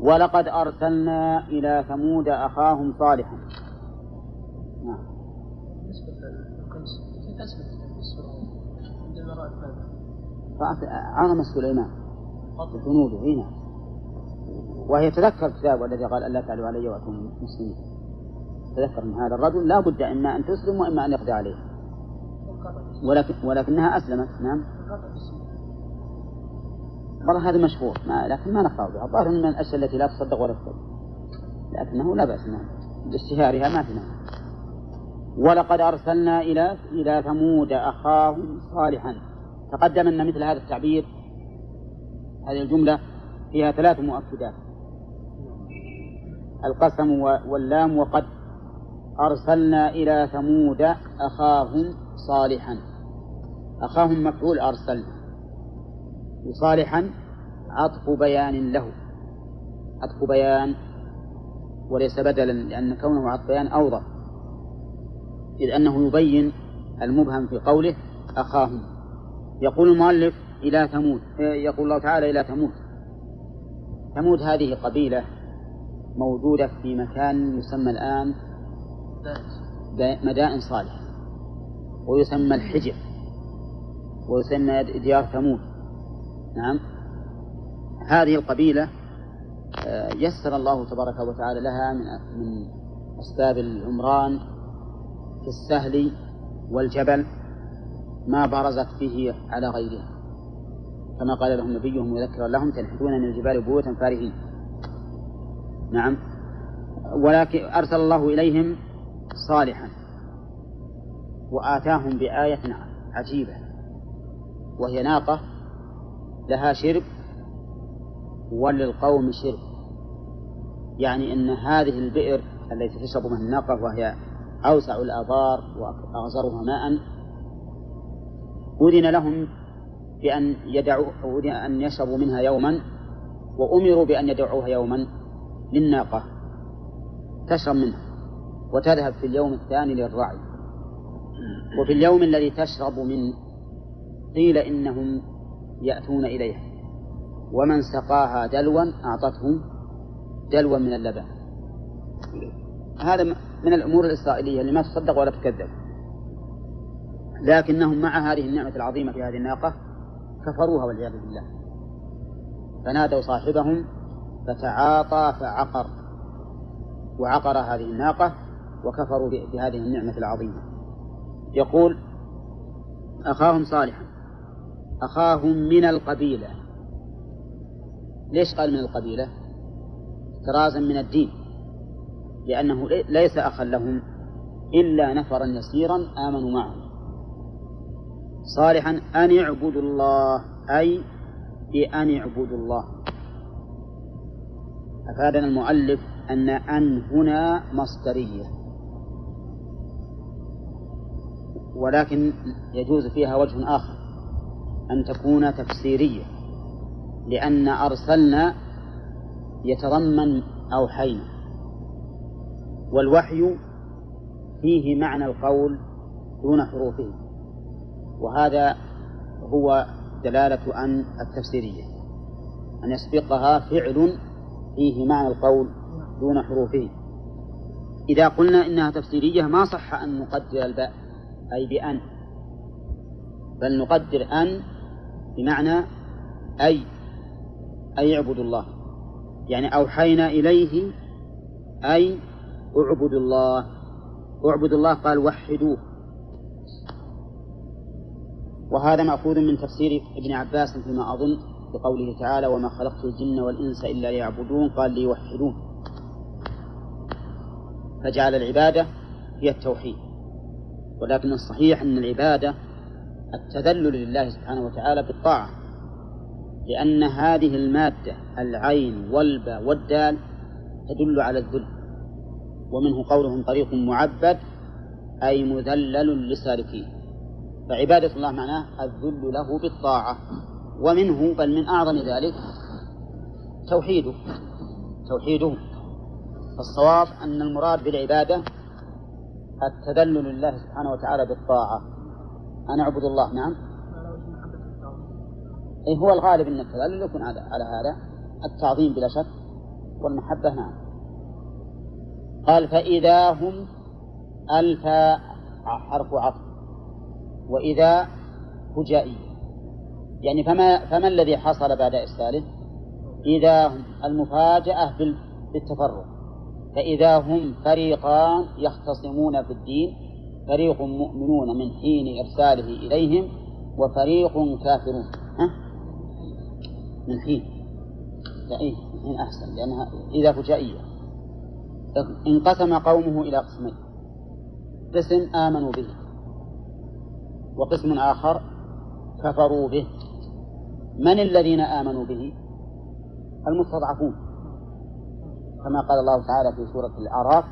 ولقد أرسلنا إلى ثمود أخاهم صالحا. نعم. بالنسبة للقيس كيف أثبت سليمان جنوده هنا وهي تذكر الكتاب الذي قال ألا تعلوا علي وأتوا مسلمين تذكر من هذا الرجل لا بد إما أن تسلم وإما أن يقضي عليه. ولكن ولكنها أسلمت. نعم. والله هذا مشهور ما لكن ما نقطع بها. الظاهر من الأشياء التي لا تصدق ولا تصدق لكنه لا بأس. نعم. باشتهارها ما في نعم. ولقد أرسلنا إلى إلى ثمود أخاهم صالحا. تقدم أن مثل هذا التعبير هذه الجملة فيها ثلاث مؤكدات. القسم واللام. وقد أرسلنا إلى ثمود أخاهم صالحا. أخاهم مفعول أرسلنا. وصالحا عطف بيان له. عطف بيان وليس بدلا لأن كونه عطف بيان أوضح. إذ أنه يبين المبهم في قوله أخاهم. يقول المؤلف إلى ثمود. يقول الله تعالى إلى ثمود. ثمود هذه قبيلة موجودة في مكان يسمى الآن مدائن صالح. ويسمى الحجر ويسمى ديار ثمود. نعم. هذه القبيلة آه، يسر الله تبارك وتعالى لها من من أسباب العمران في السهل والجبل ما برزت به على غيرها. كما قال لهم نبيهم مذكرا لهم تنحتون من الجبال بيوتا فارهين. نعم. ولكن أرسل الله إليهم صالحا. وآتاهم بآية عجيبة وهي ناقة لها شرب وللقوم شرب يعني أن هذه البئر التي تشرب منها الناقة وهي أوسع الآبار وأغزرها ماء أذن لهم بأن يدعوا أن يشربوا منها يوما وأمروا بأن يدعوها يوما للناقة تشرب منها وتذهب في اليوم الثاني للرعي. وفي اليوم الذي تشرب منه قيل إنهم يأتون إليها ومن سقاها دلوا أعطته دلوا من اللبن. هذا من الأمور الإسرائيلية اللي ما تصدق ولا تكذب. لكنهم مع هذه النعمة العظيمة في هذه الناقة كفروها والعياذ بالله. فنادوا صاحبهم فتعاطى فعقر. وعقر هذه الناقة وكفروا بهذه النعمة العظيمة. يقول أخاهم صالحا أخاهم من القبيلة. ليش قال من القبيلة؟ احترازا من الدين لأنه ليس أخا لهم إلا نفرا يسيرا آمنوا معه صالحا أن اعبدوا الله أي بأن اعبدوا الله. أفادنا المؤلف أن أن هنا مصدرية. ولكن يجوز فيها وجه آخر أن تكون تفسيرية لأن أرسلنا يتضمن أوحينا والوحي فيه معنى القول دون حروفه وهذا هو دلالة أن التفسيرية أن يسبقها فعل فيه معنى القول دون حروفه. إذا قلنا إنها تفسيرية ما صح أن نقدر الباء. أي بأن. بل نقدر أن بمعنى أي أي اعبدوا الله. يعني أوحينا إليه أي اعبدوا الله. اعبدوا الله قال وحدوه. وهذا مأخوذ من تفسير ابن عباس فيما أظن بقوله تعالى وما خلقت الجن والإنس إلا ليعبدون. قال ليوحدون فجعل العبادة هي التوحيد. ولكن الصحيح أن العبادة التذلل لله سبحانه وتعالى بالطاعة لأن هذه المادة العين والباء والدال تدل على الذل ومنه قولهم طريق معبد أي مذلل لسالكيه فعبادة الله معناه الذل له بالطاعة ومنه بل من أعظم ذلك توحيده توحيده. فالصواب أن المراد بالعبادة التذلل لله سبحانه وتعالى بالطاعة. أنا أعبد الله نعم. إيه هو الغالب أن التذلل يكون على هذا. التعظيم بلا شك. والمحبة نعم. قال فإذا هم ألف حرف عطف. وإذا فجائية يعني فما فما الذي حصل بعد إرساله؟ إذا هم المفاجأة بالتفرق. فإذا هم فريقان يختصمون في الدين فريق مؤمنون من حين إرساله إليهم وفريق كافرون. ها؟ من حين. إيه من أحسن لأنها إذا فجائية. انقسم قومه إلى قسمين. قسم آمنوا به وقسم آخر كفروا به. من الذين آمنوا به؟ المستضعفون. كما قال الله تعالى في سورة الأعراف.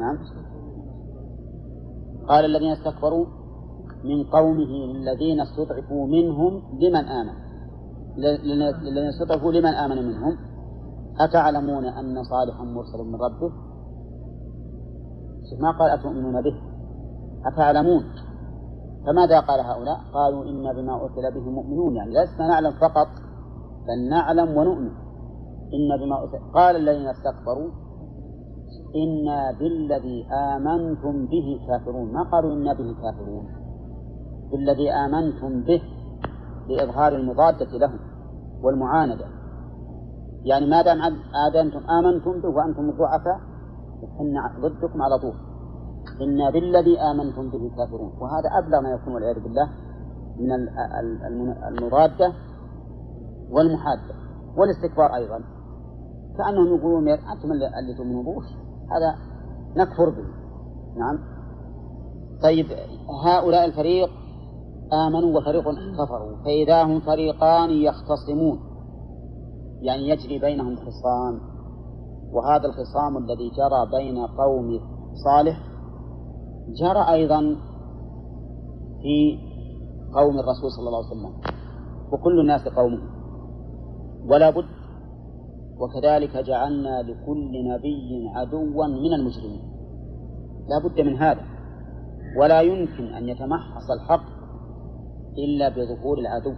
نعم. قال الذين استكبروا من قومه الذين استضعفوا منهم لمن آمن. الذين استضعفوا لمن آمن منهم. أتعلمون أن صالحا مرسل من ربه؟ ما قال أتؤمنون به؟ أتعلمون؟ فماذا قال هؤلاء؟ قالوا إنا بما أرسل به مؤمنون. يعني لسنا نعلم فقط بل نعلم ونؤمن. إن بما قال الذين استكبروا إنا بالذي آمنتم به كافرون. ما قالوا إنا به كافرون؟ بالذي آمنتم به لإظهار المضادة لهم والمعاندة. يعني ما دام أنتم آمنتم به وأنتم ضعفاء فإن ضدكم على طول. إنا بالذي آمنتم به كافرون. وهذا أبلغ ما يكون والعياذ بالله من المضادة والمحادة. والاستكبار أيضا. كأنهم يقولون أنتم اللي تؤمنون به هذا نكفر به. نعم. طيب هؤلاء الفريق آمنوا وفريق كفروا. فإذا هم فريقان يختصمون يعني يجري بينهم خصام. وهذا الخصام الذي جرى بين قوم صالح جرى أيضا في قوم الرسول صلى الله عليه وسلم. وكل الناس قومه. ولا بد وكذلك جعلنا لكل نبي عدوا من المجرمين لا بد من هذا. ولا يمكن أن يتمحص الحق إلا بظهور العدو.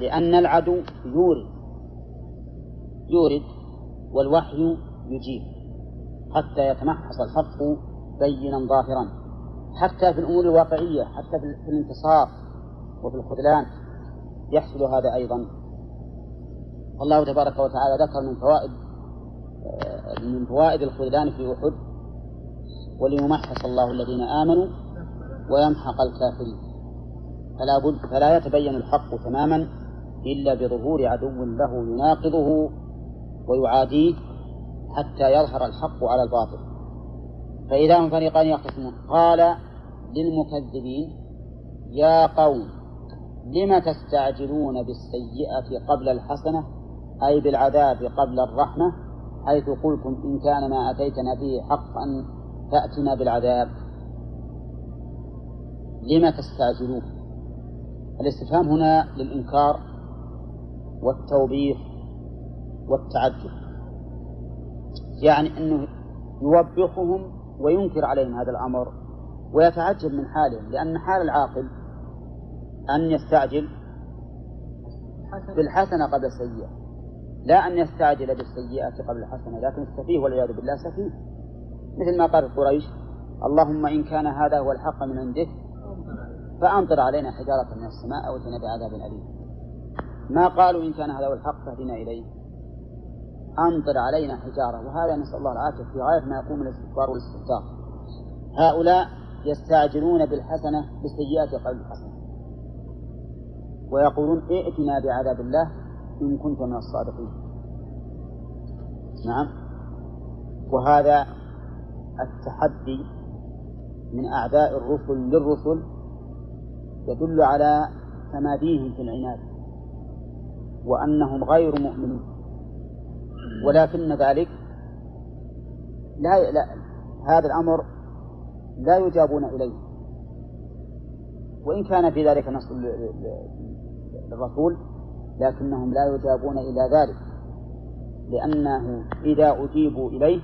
لأن العدو يورد يورد والوحي يجيب حتى يتمحص الحق بينا ظاهرا. حتى في الأمور الواقعية حتى في الانتصار وفي الخذلان يحصل هذا أيضا. الله تبارك وتعالى ذكر من فوائد من فوائد الخذلان في أحد وليمحص الله الذين آمنوا ويمحق الكافرين. فلا بد فلا يتبين الحق تماما إلا بظهور عدو له يناقضه ويعاديه حتى يظهر الحق على الباطل. فإذا هم فريقان يختصمون قال للمكذبين يا قوم لم تستعجلون بالسيئة قبل الحسنة؟ أي بالعذاب قبل الرحمة حيث قلتم إن كان ما أتيتنا به حقا فأتنا بالعذاب. لم تستعجلون؟ الاستفهام هنا للإنكار والتوبيخ والتعجب يعني أنه يوبخهم وينكر عليهم هذا الأمر ويتعجب من حالهم لأن حال العاقل أن يستعجل بالحسنة قبل السيئة. لا أن يستعجل بالسيئة قبل الحسنة لكن السفيه والعياذ بالله سفيه مثل ما قالت قريش اللهم إن كان هذا هو الحق من عندك فأمطر علينا حجارة من السماء أو ائتنا بعذاب أليم. ما قالوا إن كان هذا هو الحق فاهدنا إليه. أمطر علينا حجارة وهذا نسأل الله العافية في غاية ما يقوم الاستكبار والاستهتار هؤلاء يستعجلون بالحسنة بالسيئات قبل الحسنة. ويقولون ائتنا بعذاب الله إن كنت من الصادقين. نعم. وهذا التحدي من أعداء الرسل للرسل يدل على تماديهم في العناد وأنهم غير مؤمنين. ولكن ذلك لا, لا هذا الأمر لا يجابون إليه. وإن كان في ذلك نص للرسول لكنهم لا يجابون إلى ذلك لأنه إذا أجيبوا إليه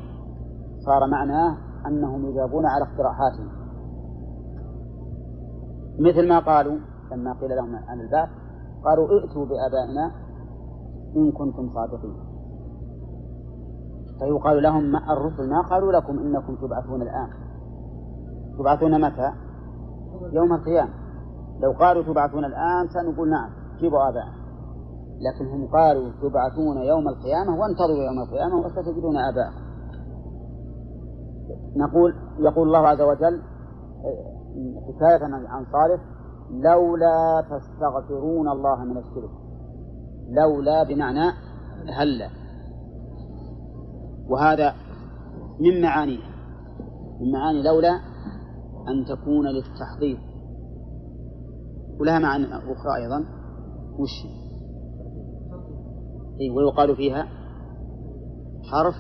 صار معناه أنهم يجابون على اقتراحاتهم. مثل ما قالوا لما قيل لهم عن البعث قالوا ائتوا بآبائنا إن كنتم صادقين. فيقال لهم ما الرسل؟ ما قالوا لكم إنكم تبعثون الآن. تبعثون متى؟ يوم القيامة. لو قالوا تبعثون الآن سنقول نعم جيبوا آبائنا. لكن هم قالوا تبعثون يوم القيامة وانتظروا يوم القيامة وستجدون آباءكم نقول يقول الله عز وجل حكاية عن صالح لولا تستغفرون الله من الشرك. لولا بمعنى هلا. وهذا من معانيها. من معاني لولا أن تكون للتحضير ولها معاني أخرى أيضا. وش أي ويقال فيها حرف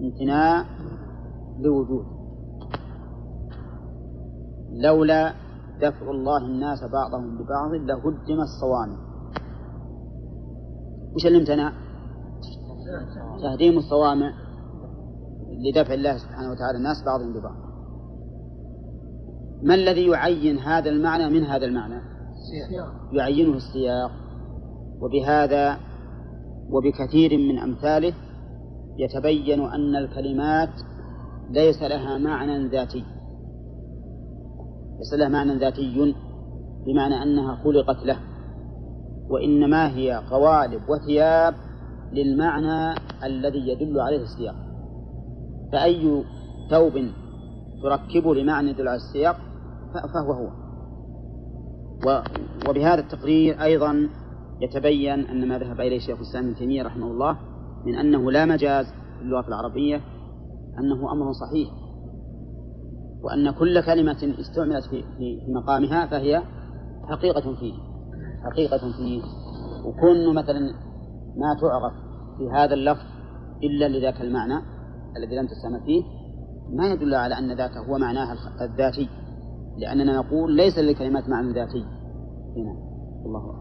امتناع لوجود. لولا دفع الله الناس بعضهم ببعض لهدم الصوامع. وش اللي امتنع؟ تهديم الصوامع لدفع الله سبحانه وتعالى الناس بعضهم ببعض. ما الذي يعين هذا المعنى من هذا المعنى؟ يعينه السياق. وبهذا وبكثير من أمثاله يتبين أن الكلمات ليس لها معنى ذاتي. ليس لها معنى ذاتي بمعنى أنها خلقت له وإنما هي قوالب وثياب للمعنى الذي يدل عليه السياق. فأي ثوب تركبه لمعنى يدل على السياق فهو هو. وبهذا التقرير أيضا يتبين أن ما ذهب إليه شيخ الإسلام ابن تيمية رحمه الله من أنه لا مجاز في اللغة العربية أنه أمر صحيح. وأن كل كلمة استعملت في, في مقامها فهي حقيقة فيه حقيقة فيه. وكون مثلا ما تعرف في هذا اللفظ إلا لذاك المعنى الذي لم تستعمل فيه ما يدل على أن ذاك هو معناها الذاتي. لأننا نقول ليس للكلمات معنى ذاتي. هنا. الله أعلم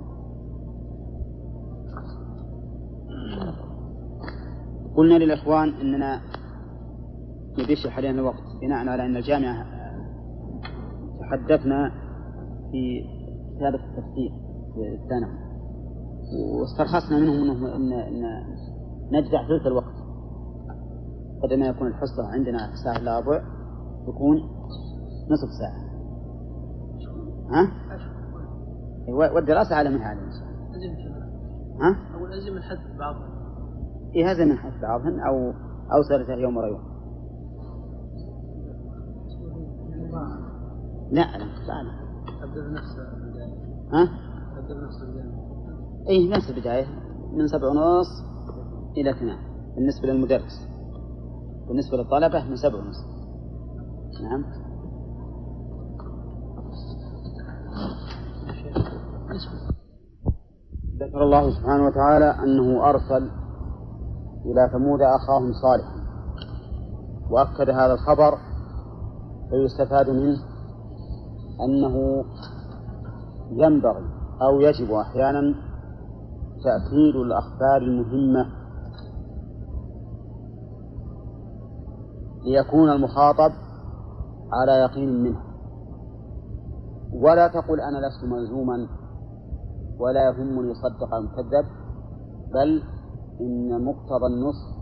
قلنا للإخوان أننا ندش حاليا الوقت بناء على أن الجامعة تحدثنا في كتابة التفسير في الثانوي. واسترخصنا منهم إنه إن, إن نجدع ثلث الوقت. بدل ما يكون الحصة عندنا ساعة إلا ربع تكون نصف ساعة. ها؟ والدراسة على من هذا ها؟ أو لازم الحد بعضها إيه هذا من حد بعضهن أو أو سرته يوم ورا يوم لا لا لا. أبدأ بنفس البداية. ها؟ أبدأ بنفس البداية. إيه نفس البداية. من سبع ونص إلى اثنان بالنسبة للمدرس. بالنسبة للطلبة من سبع ونص. نعم. ذكر الله سبحانه وتعالى أنه أرسل إلى ثمود أخاهم صالحا وأكد هذا الخبر فيستفاد منه أنه ينبغي أو يجب أحيانا تأكيد الأخبار المهمة ليكون المخاطب على يقين منها ولا تقل أنا لست ملزوما ولا يهمني صدق أم كذب بل إن مقتضى النص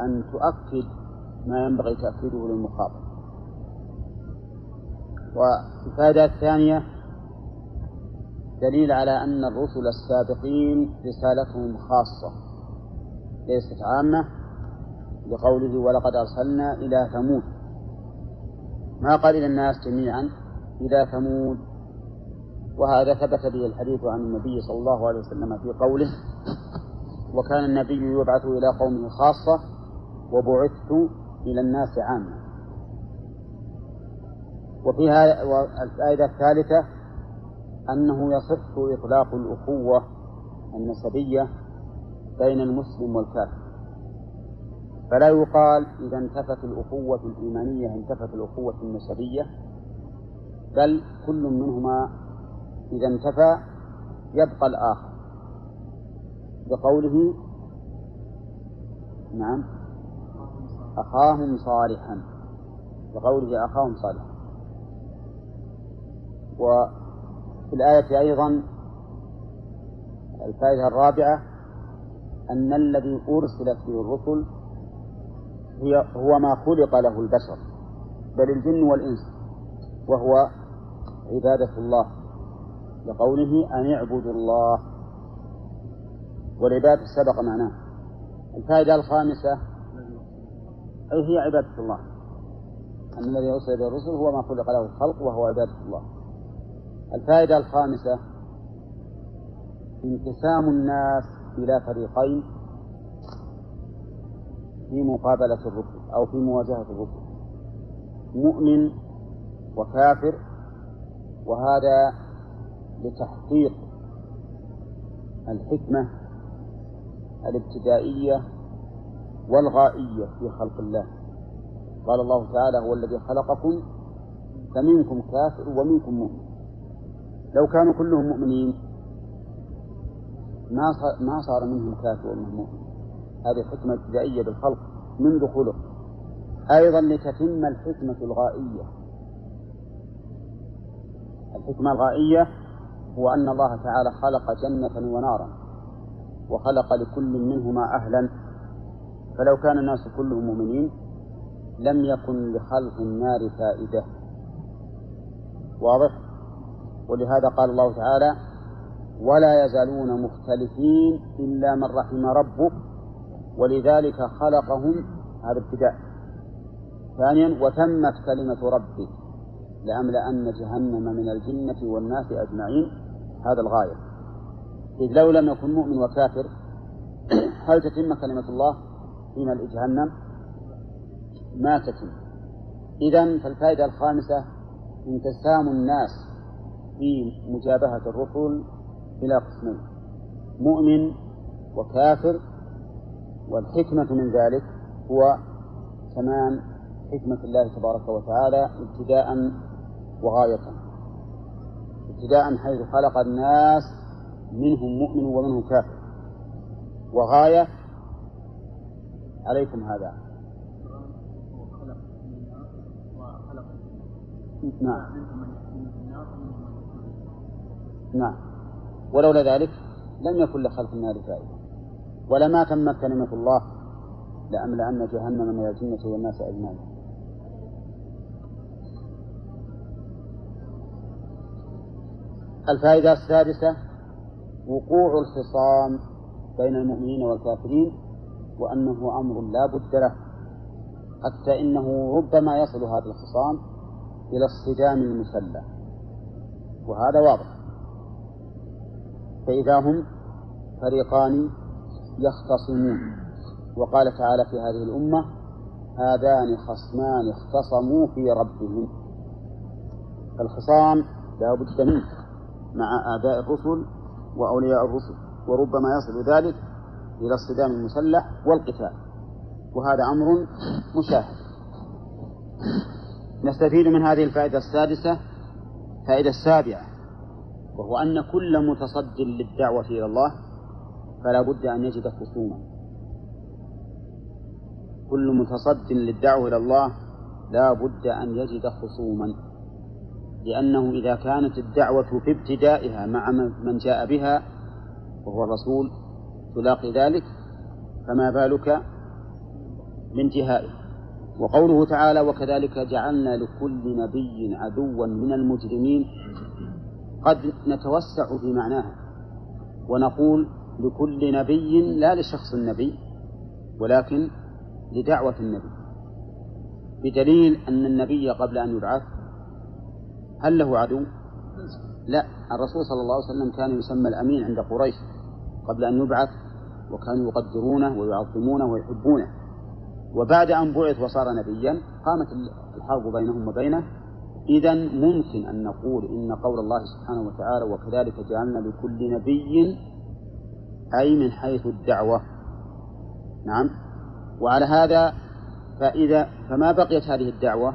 أن تؤكد ما ينبغي تأكيده للمخاطب. والفائدة الثانية دليل على أن الرسل السابقين رسالتهم خاصة ليست عامة لقوله ولقد أرسلنا إلى ثمود. ما قال إلى الناس جميعا؟ إلى ثمود. وهذا ثبت به الحديث عن النبي صلى الله عليه وسلم في قوله وكان النبي يبعث إلى قومه خاصة وبعثت إلى الناس عامة. وفيها الفائدة الثالثة أنه يصح إطلاق الأخوة النسبية بين المسلم والكافر. فلا يقال إذا انتفت الأخوة الإيمانية انتفت الأخوة النسبية بل كل منهما إذا انتفى يبقى الآخر. بقوله نعم. أخاهم صالحا. بقوله أخاهم صالحا. وفي الآية أيضا الفائدة الرابعة أن الذي أرسلت به الرسل هي هو ما خلق له البشر بل الجن والإنس وهو عبادة الله. لقوله أن اعبدوا الله. والعبادة سبق معناه. الفائدة الخامسة أي هي عبادة الله. أن الذي أرسل به الرسل هو ما خلق له الخلق وهو عبادة الله. الفائدة الخامسة انقسام الناس إلى فريقين في مقابلة الرسل أو في مواجهة الرسل. مؤمن وكافر وهذا لتحقيق الحكمة الابتدائية والغائية في خلق الله. قال الله تعالى هو الذي خلقكم فمنكم كافر ومنكم مؤمن. لو كانوا كلهم مؤمنين ما صار ما صار منهم كافر ومنهم مؤمن. هذه حكمة ابتدائية بالخلق منذ خلق أيضا لتتم الحكمة الغائية. الحكمة الغائية هو أن الله تعالى خلق جنة ونارا وخلق لكل منهما أهلا. فلو كان الناس كلهم مؤمنين لم يكن لخلق النار فائدة. واضح؟ ولهذا قال الله تعالى ولا يزالون مختلفين إلا من رحم ربك ولذلك خلقهم. هذا ابتداء. ثانيا وتمت كلمة ربك لأملأن جهنم من الجنة والناس أجمعين. هذا الغاية. إذ لو لم يكن مؤمن وكافر هل تتم كلمة الله في جهنم؟ ما تتم. إذا فالفائدة الخامسة انقسام الناس في مجابهة الرسل إلى قسمين مؤمن وكافر والحكمة من ذلك هو تمام حكمة الله تبارك وتعالى ابتداء وغاية. ابتداء حيث خلق الناس منهم مؤمن ومنهم كافر. وغاية عليكم هذا. نعم. نعم. ولولا ذلك لم يكن لخلق النار فائدة. ولما تمت كلمة الله لأملأن جهنم من الجنة والناس أجمعين. الفائدة السادسة وقوع الخصام بين المؤمنين والكافرين وأنه أمر لا بد له حتى إنه ربما يصل هذا الخصام إلى الصدام المسلح وهذا واضح. فإذا هم فريقان يختصمون. وقال تعالى في هذه الأمة هذان خصمان اختصموا في ربهم. الخصام لا بد منه. مع آباء الرسل وأولياء الرسل وربما يصل ذلك إلى الصدام المسلح والقتال. وهذا أمر مشاهد. نستفيد من هذه الفائدة السادسة. فائدة السابعة وهو أن كل متصد للدعوة إلى الله فلا بد أن يجد خصوما. كل متصد للدعوة إلى الله لا بد أن يجد خصوما. لأنه إذا كانت الدعوة في ابتدائها مع من جاء بها وهو الرسول تلاقي ذلك فما بالك بانتهائه وقوله تعالى وكذلك جعلنا لكل نبي عدوا من المجرمين قد نتوسع في معناها ونقول لكل نبي لا لشخص النبي ولكن لدعوة النبي. بدليل أن النبي قبل أن يبعث هل له عدو؟ لا الرسول صلى الله عليه وسلم كان يسمى الأمين عند قريش قبل أن يبعث وكانوا يقدرونه ويعظمونه ويحبونه. وبعد أن بعث وصار نبيا قامت الحرب بينهم وبينه. إذا ممكن أن نقول إن قول الله سبحانه وتعالى وكذلك جعلنا لكل نبي أي من حيث الدعوة. نعم. وعلى هذا فإذا فما بقيت هذه الدعوة؟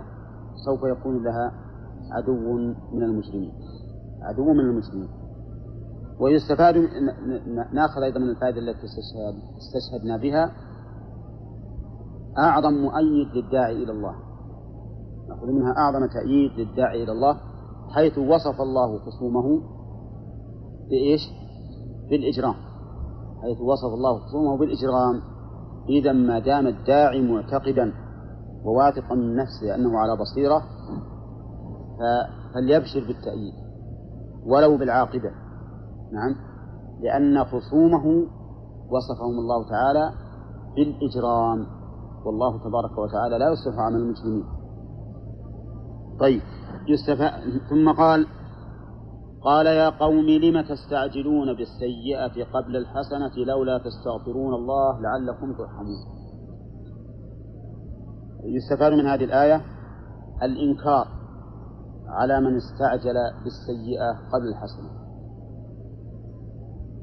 سوف يكون لها عدو من المسلمين. عدو من المسلمين. ويستفاد ناخذ أيضا من الفائدة التي استشهدنا بها. أعظم مؤيد للداعي إلى الله. نأخذ منها أعظم تأييد للداعي إلى الله حيث وصف الله خصومه بإيش؟ بالإجرام. حيث وصف الله خصومه بالإجرام. إذا ما دام الداعي معتقدا وواثقا من نفسه أنه على بصيرة فليبشر بالتأييد ولو بالعاقبة. نعم. لأن خصومه وصفهم الله تعالى بالإجرام. والله تبارك وتعالى لا يصلح عمل المسلمين. طيب. يستفى ثم قال قال يا قوم لم تستعجلون بالسيئة قبل الحسنة لولا تستغفرون الله لعلكم ترحمون. يستفاد من هذه الآية الإنكار. على من استعجل بالسيئة قبل الحسنة.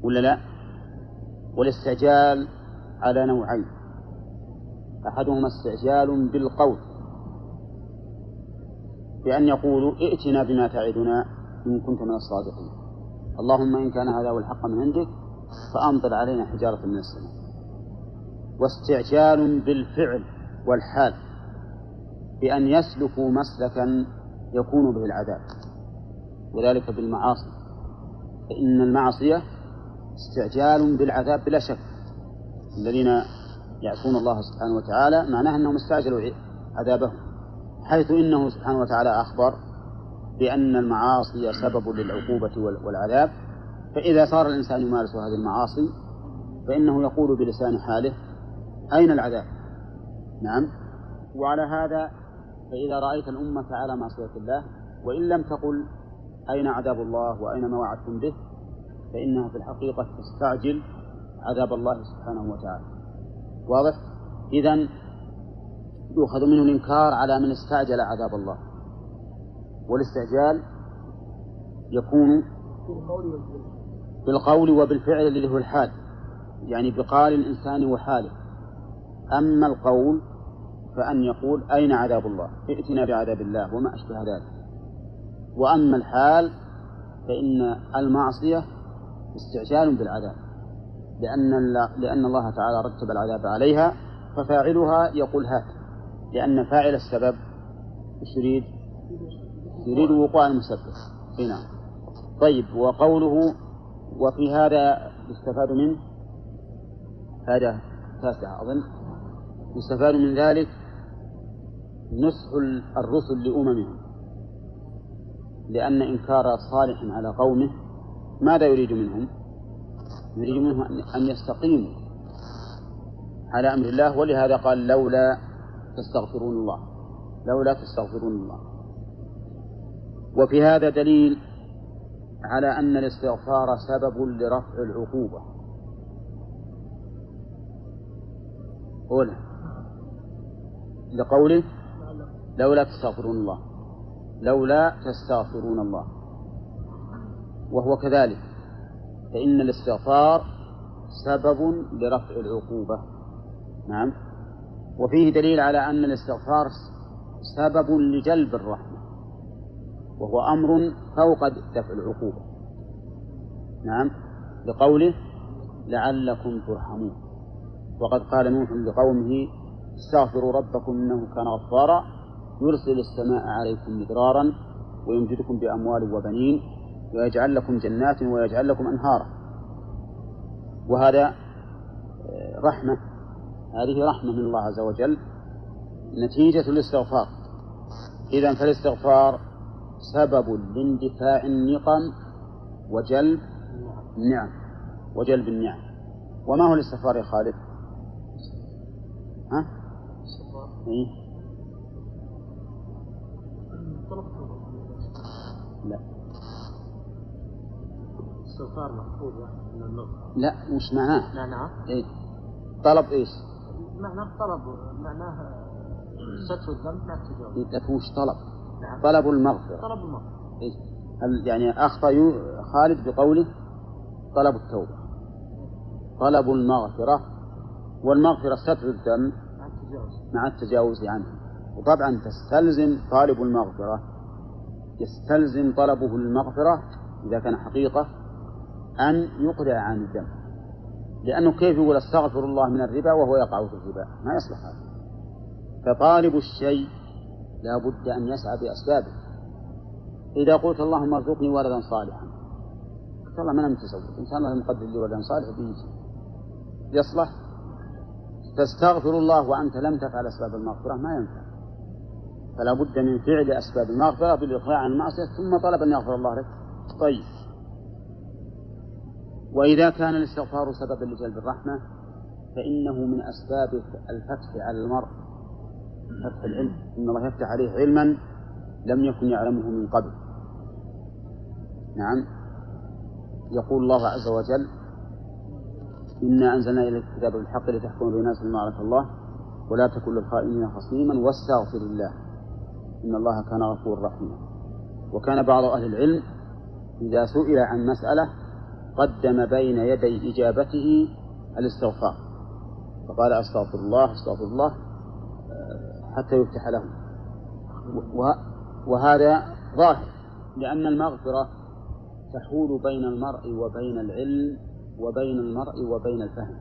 ولا لا؟ والاستعجال على نوعين. أحدهما استعجال بالقول بأن يقولوا ائتنا بما تعدنا إن كنت من الصادقين. اللهم إن كان هذا هو الحق من عندك فأمطر علينا حجارة من السماء. واستعجال بالفعل والحال بأن يسلكوا مسلكا يكون به العذاب وذلك بالمعاصي. فإن المعصية استعجال بالعذاب بلا شك. الذين يعصون الله سبحانه وتعالى معناه أنهم استعجلوا عذابهم حيث إنه سبحانه وتعالى أخبر بأن المعاصي سبب للعقوبة والعذاب. فإذا صار الإنسان يمارس هذه المعاصي فإنه يقول بلسان حاله أين العذاب؟ نعم. وعلى هذا فإذا رأيت الأمة على معصية الله وإن لم تقل أين عذاب الله وأين ما وعدتم به فإنها في الحقيقة تستعجل عذاب الله سبحانه وتعالى. واضح؟ إذا يؤخذ منه الإنكار على من استعجل عذاب الله. والاستعجال يكون بالقول وبالفعل اللي هو الحال يعني بقال الإنسان وحاله. أما القول فأن يقول أين عذاب الله؟ ائتنا بعذاب الله وما أشبه ذلك. وأما الحال فإن المعصية استعجال بالعذاب لأن لأن الله تعالى رتب العذاب عليها ففاعلها يقول هات لأن فاعل السبب إيش يريد؟ يريد وقوع المسبب نعم. طيب وقوله وفي هذا يستفاد منه هذا تاسع أظن يستفاد من ذلك نصح الرسل لأممهم. لأن إنكار صالح على قومه ماذا يريد منهم؟ يريد منهم أن يستقيموا على أمر الله ولهذا قال لولا تستغفرون الله. لولا تستغفرون الله. وفي هذا دليل على أن الاستغفار سبب لرفع العقوبة. أولى لقوله لولا تستغفرون الله. لولا تستغفرون الله. وهو كذلك. فإن الاستغفار سبب لرفع العقوبة. نعم. وفيه دليل على أن الاستغفار سبب لجلب الرحمة. وهو أمر فوق دفع العقوبة. نعم. لقوله لعلكم ترحمون. وقد قال نوح لقومه استغفروا ربكم إنه كان غفارا يرسل السماء عليكم مدرارا ويمددكم بأموال وبنين ويجعل لكم جنات ويجعل لكم أنهارا. وهذا آه، رحمة. هذه رحمة من الله عز وجل. نتيجة الاستغفار. إذا فالاستغفار سبب لاندفاع النقم وجلب النعم. وجلب النعم. وما هو الاستغفار يا خالد؟ ها؟ إيه؟ لا. استغفار محفوظ من لا وش معناه؟ معناه؟ إيه؟ طلب إيش؟ معناه طلب معناه ستر الذنب مع التجاوز لكن وش طلب؟ نعم. طلب المغفرة. طلب المغفرة. إيش؟ هل يعني أخطأ يو- خالد بقوله طلب التوبة. طلب المغفرة. والمغفرة ستر الذنب. مع التجاوز مع التجاوز عنه وطبعا تستلزم طالب المغفرة يستلزم طلبه المغفرة إذا كان حقيقة أن يقلع عن الذنب لأنه كيف يقول أستغفر الله من الربا وهو يقع في الربا؟ ما يصلح هذا. فطالب الشيء لا بد أن يسعى بأسبابه. إذا قلت اللهم ارزقني ولدا صالحا قلت الله ما أنا متزوج إن شاء الله مقدر لي ولدا صالح بيجي. يصلح؟ تستغفر الله وأنت لم تفعل أسباب المغفرة ما ينفع. فلا بد من فعل أسباب المغفرة بالإقلاع عن المعصية ثم طلب أن يغفر الله لك. طيب. وإذا كان الاستغفار سببا لجلب الرحمة فإنه من أسباب الفتح على المرء. فتح العلم. إن الله يفتح عليه علما لم يكن يعلمه من قبل. نعم. يقول الله عز وجل إنا أنزلنا إليك الكتاب بالحق لتحكم بين الناس بما الله ولا تكن للخائنين خصيما واستغفر الله. إن الله كان غفورا رحيما وكان بعض أهل العلم إذا سئل عن مسألة قدم بين يدي إجابته الاستغفار. فقال أستغفر الله أستغفر الله آه، حتى يفتح له وهذا ظاهر لأن المغفرة تحول بين المرء وبين العلم وبين المرء وبين الفهم.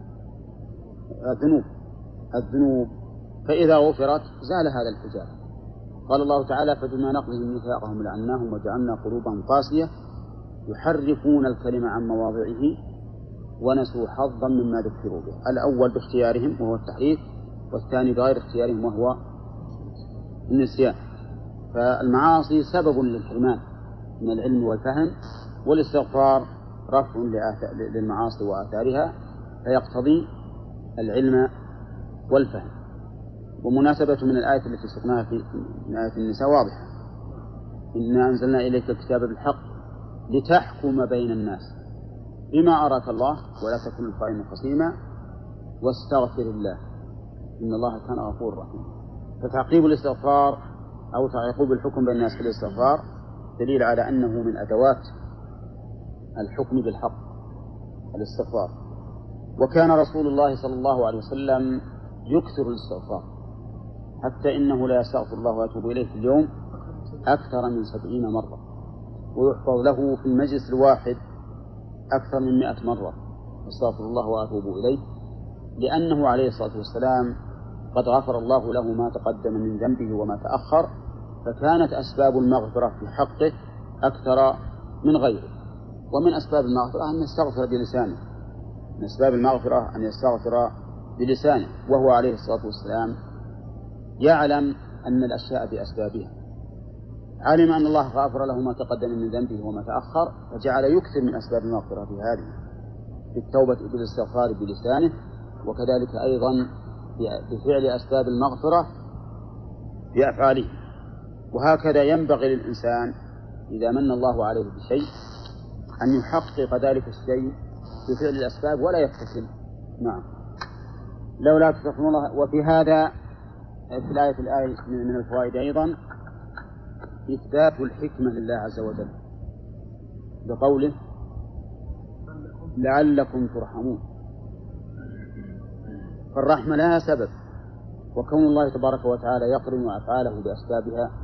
الذنوب الذنوب. فإذا غفرت زال هذا الحجاب. قال الله تعالى فبما نقضهم ميثاقهم لعناهم وجعلنا قلوبهم قاسية يحرفون الكلمة عن مواضعه ونسوا حظا مما ذكروا به. الأول باختيارهم وهو التحريف والثاني بغير اختيارهم وهو النسيان. فالمعاصي سبب للحرمان من العلم والفهم والاستغفار رفع للمعاصي وآثارها فيقتضي العلم والفهم. ومناسبة من الآية التي سقناها في آية النساء واضحة. إنا أنزلنا إليك الكتاب بالحق لتحكم بين الناس. بما أراك الله ولا تكن الخائن خصيما واستغفر الله. إن الله كان غفورا رحيما فتعقيب الاستغفار أو تعقيب الحكم بين الناس في الاستغفار دليل على أنه من أدوات الحكم بالحق الاستغفار. وكان رسول الله صلى الله عليه وسلم يكثر الاستغفار. حتى إنه لا يستغفر الله ويتوب إليه في اليوم أكثر من سبعين مرة. ويحفظ له في المجلس الواحد أكثر من مئة مرة. أستغفر الله وأتوب إليه. لأنه عليه الصلاة والسلام قد غفر الله له ما تقدم من ذنبه وما تأخر فكانت أسباب المغفرة في حقه أكثر من غيره. ومن أسباب المغفرة أن يستغفر بلسانه. من أسباب المغفرة أن يستغفر بلسانه وهو عليه الصلاة والسلام يعلم أن الأشياء بأسبابها. علم أن الله غفر له ما تقدم من ذنبه وما تأخر فجعل يكثر من أسباب المغفرة في هذه بالتوبة بالاستغفار بلسانه وكذلك أيضا بفعل أسباب المغفرة بأفعاله وهكذا ينبغي للإنسان إذا من الله عليه بشيء أن يحقق ذلك الشيء بفعل الأسباب ولا يفتكر نعم. لولا تستغفرون الله وفي هذا في الآية الآية من الفوائد أيضا إثبات الحكمة لله عز وجل بقوله لعلكم ترحمون. فالرحمة لها سبب وكون الله تبارك وتعالى يقرن أفعاله بأسبابها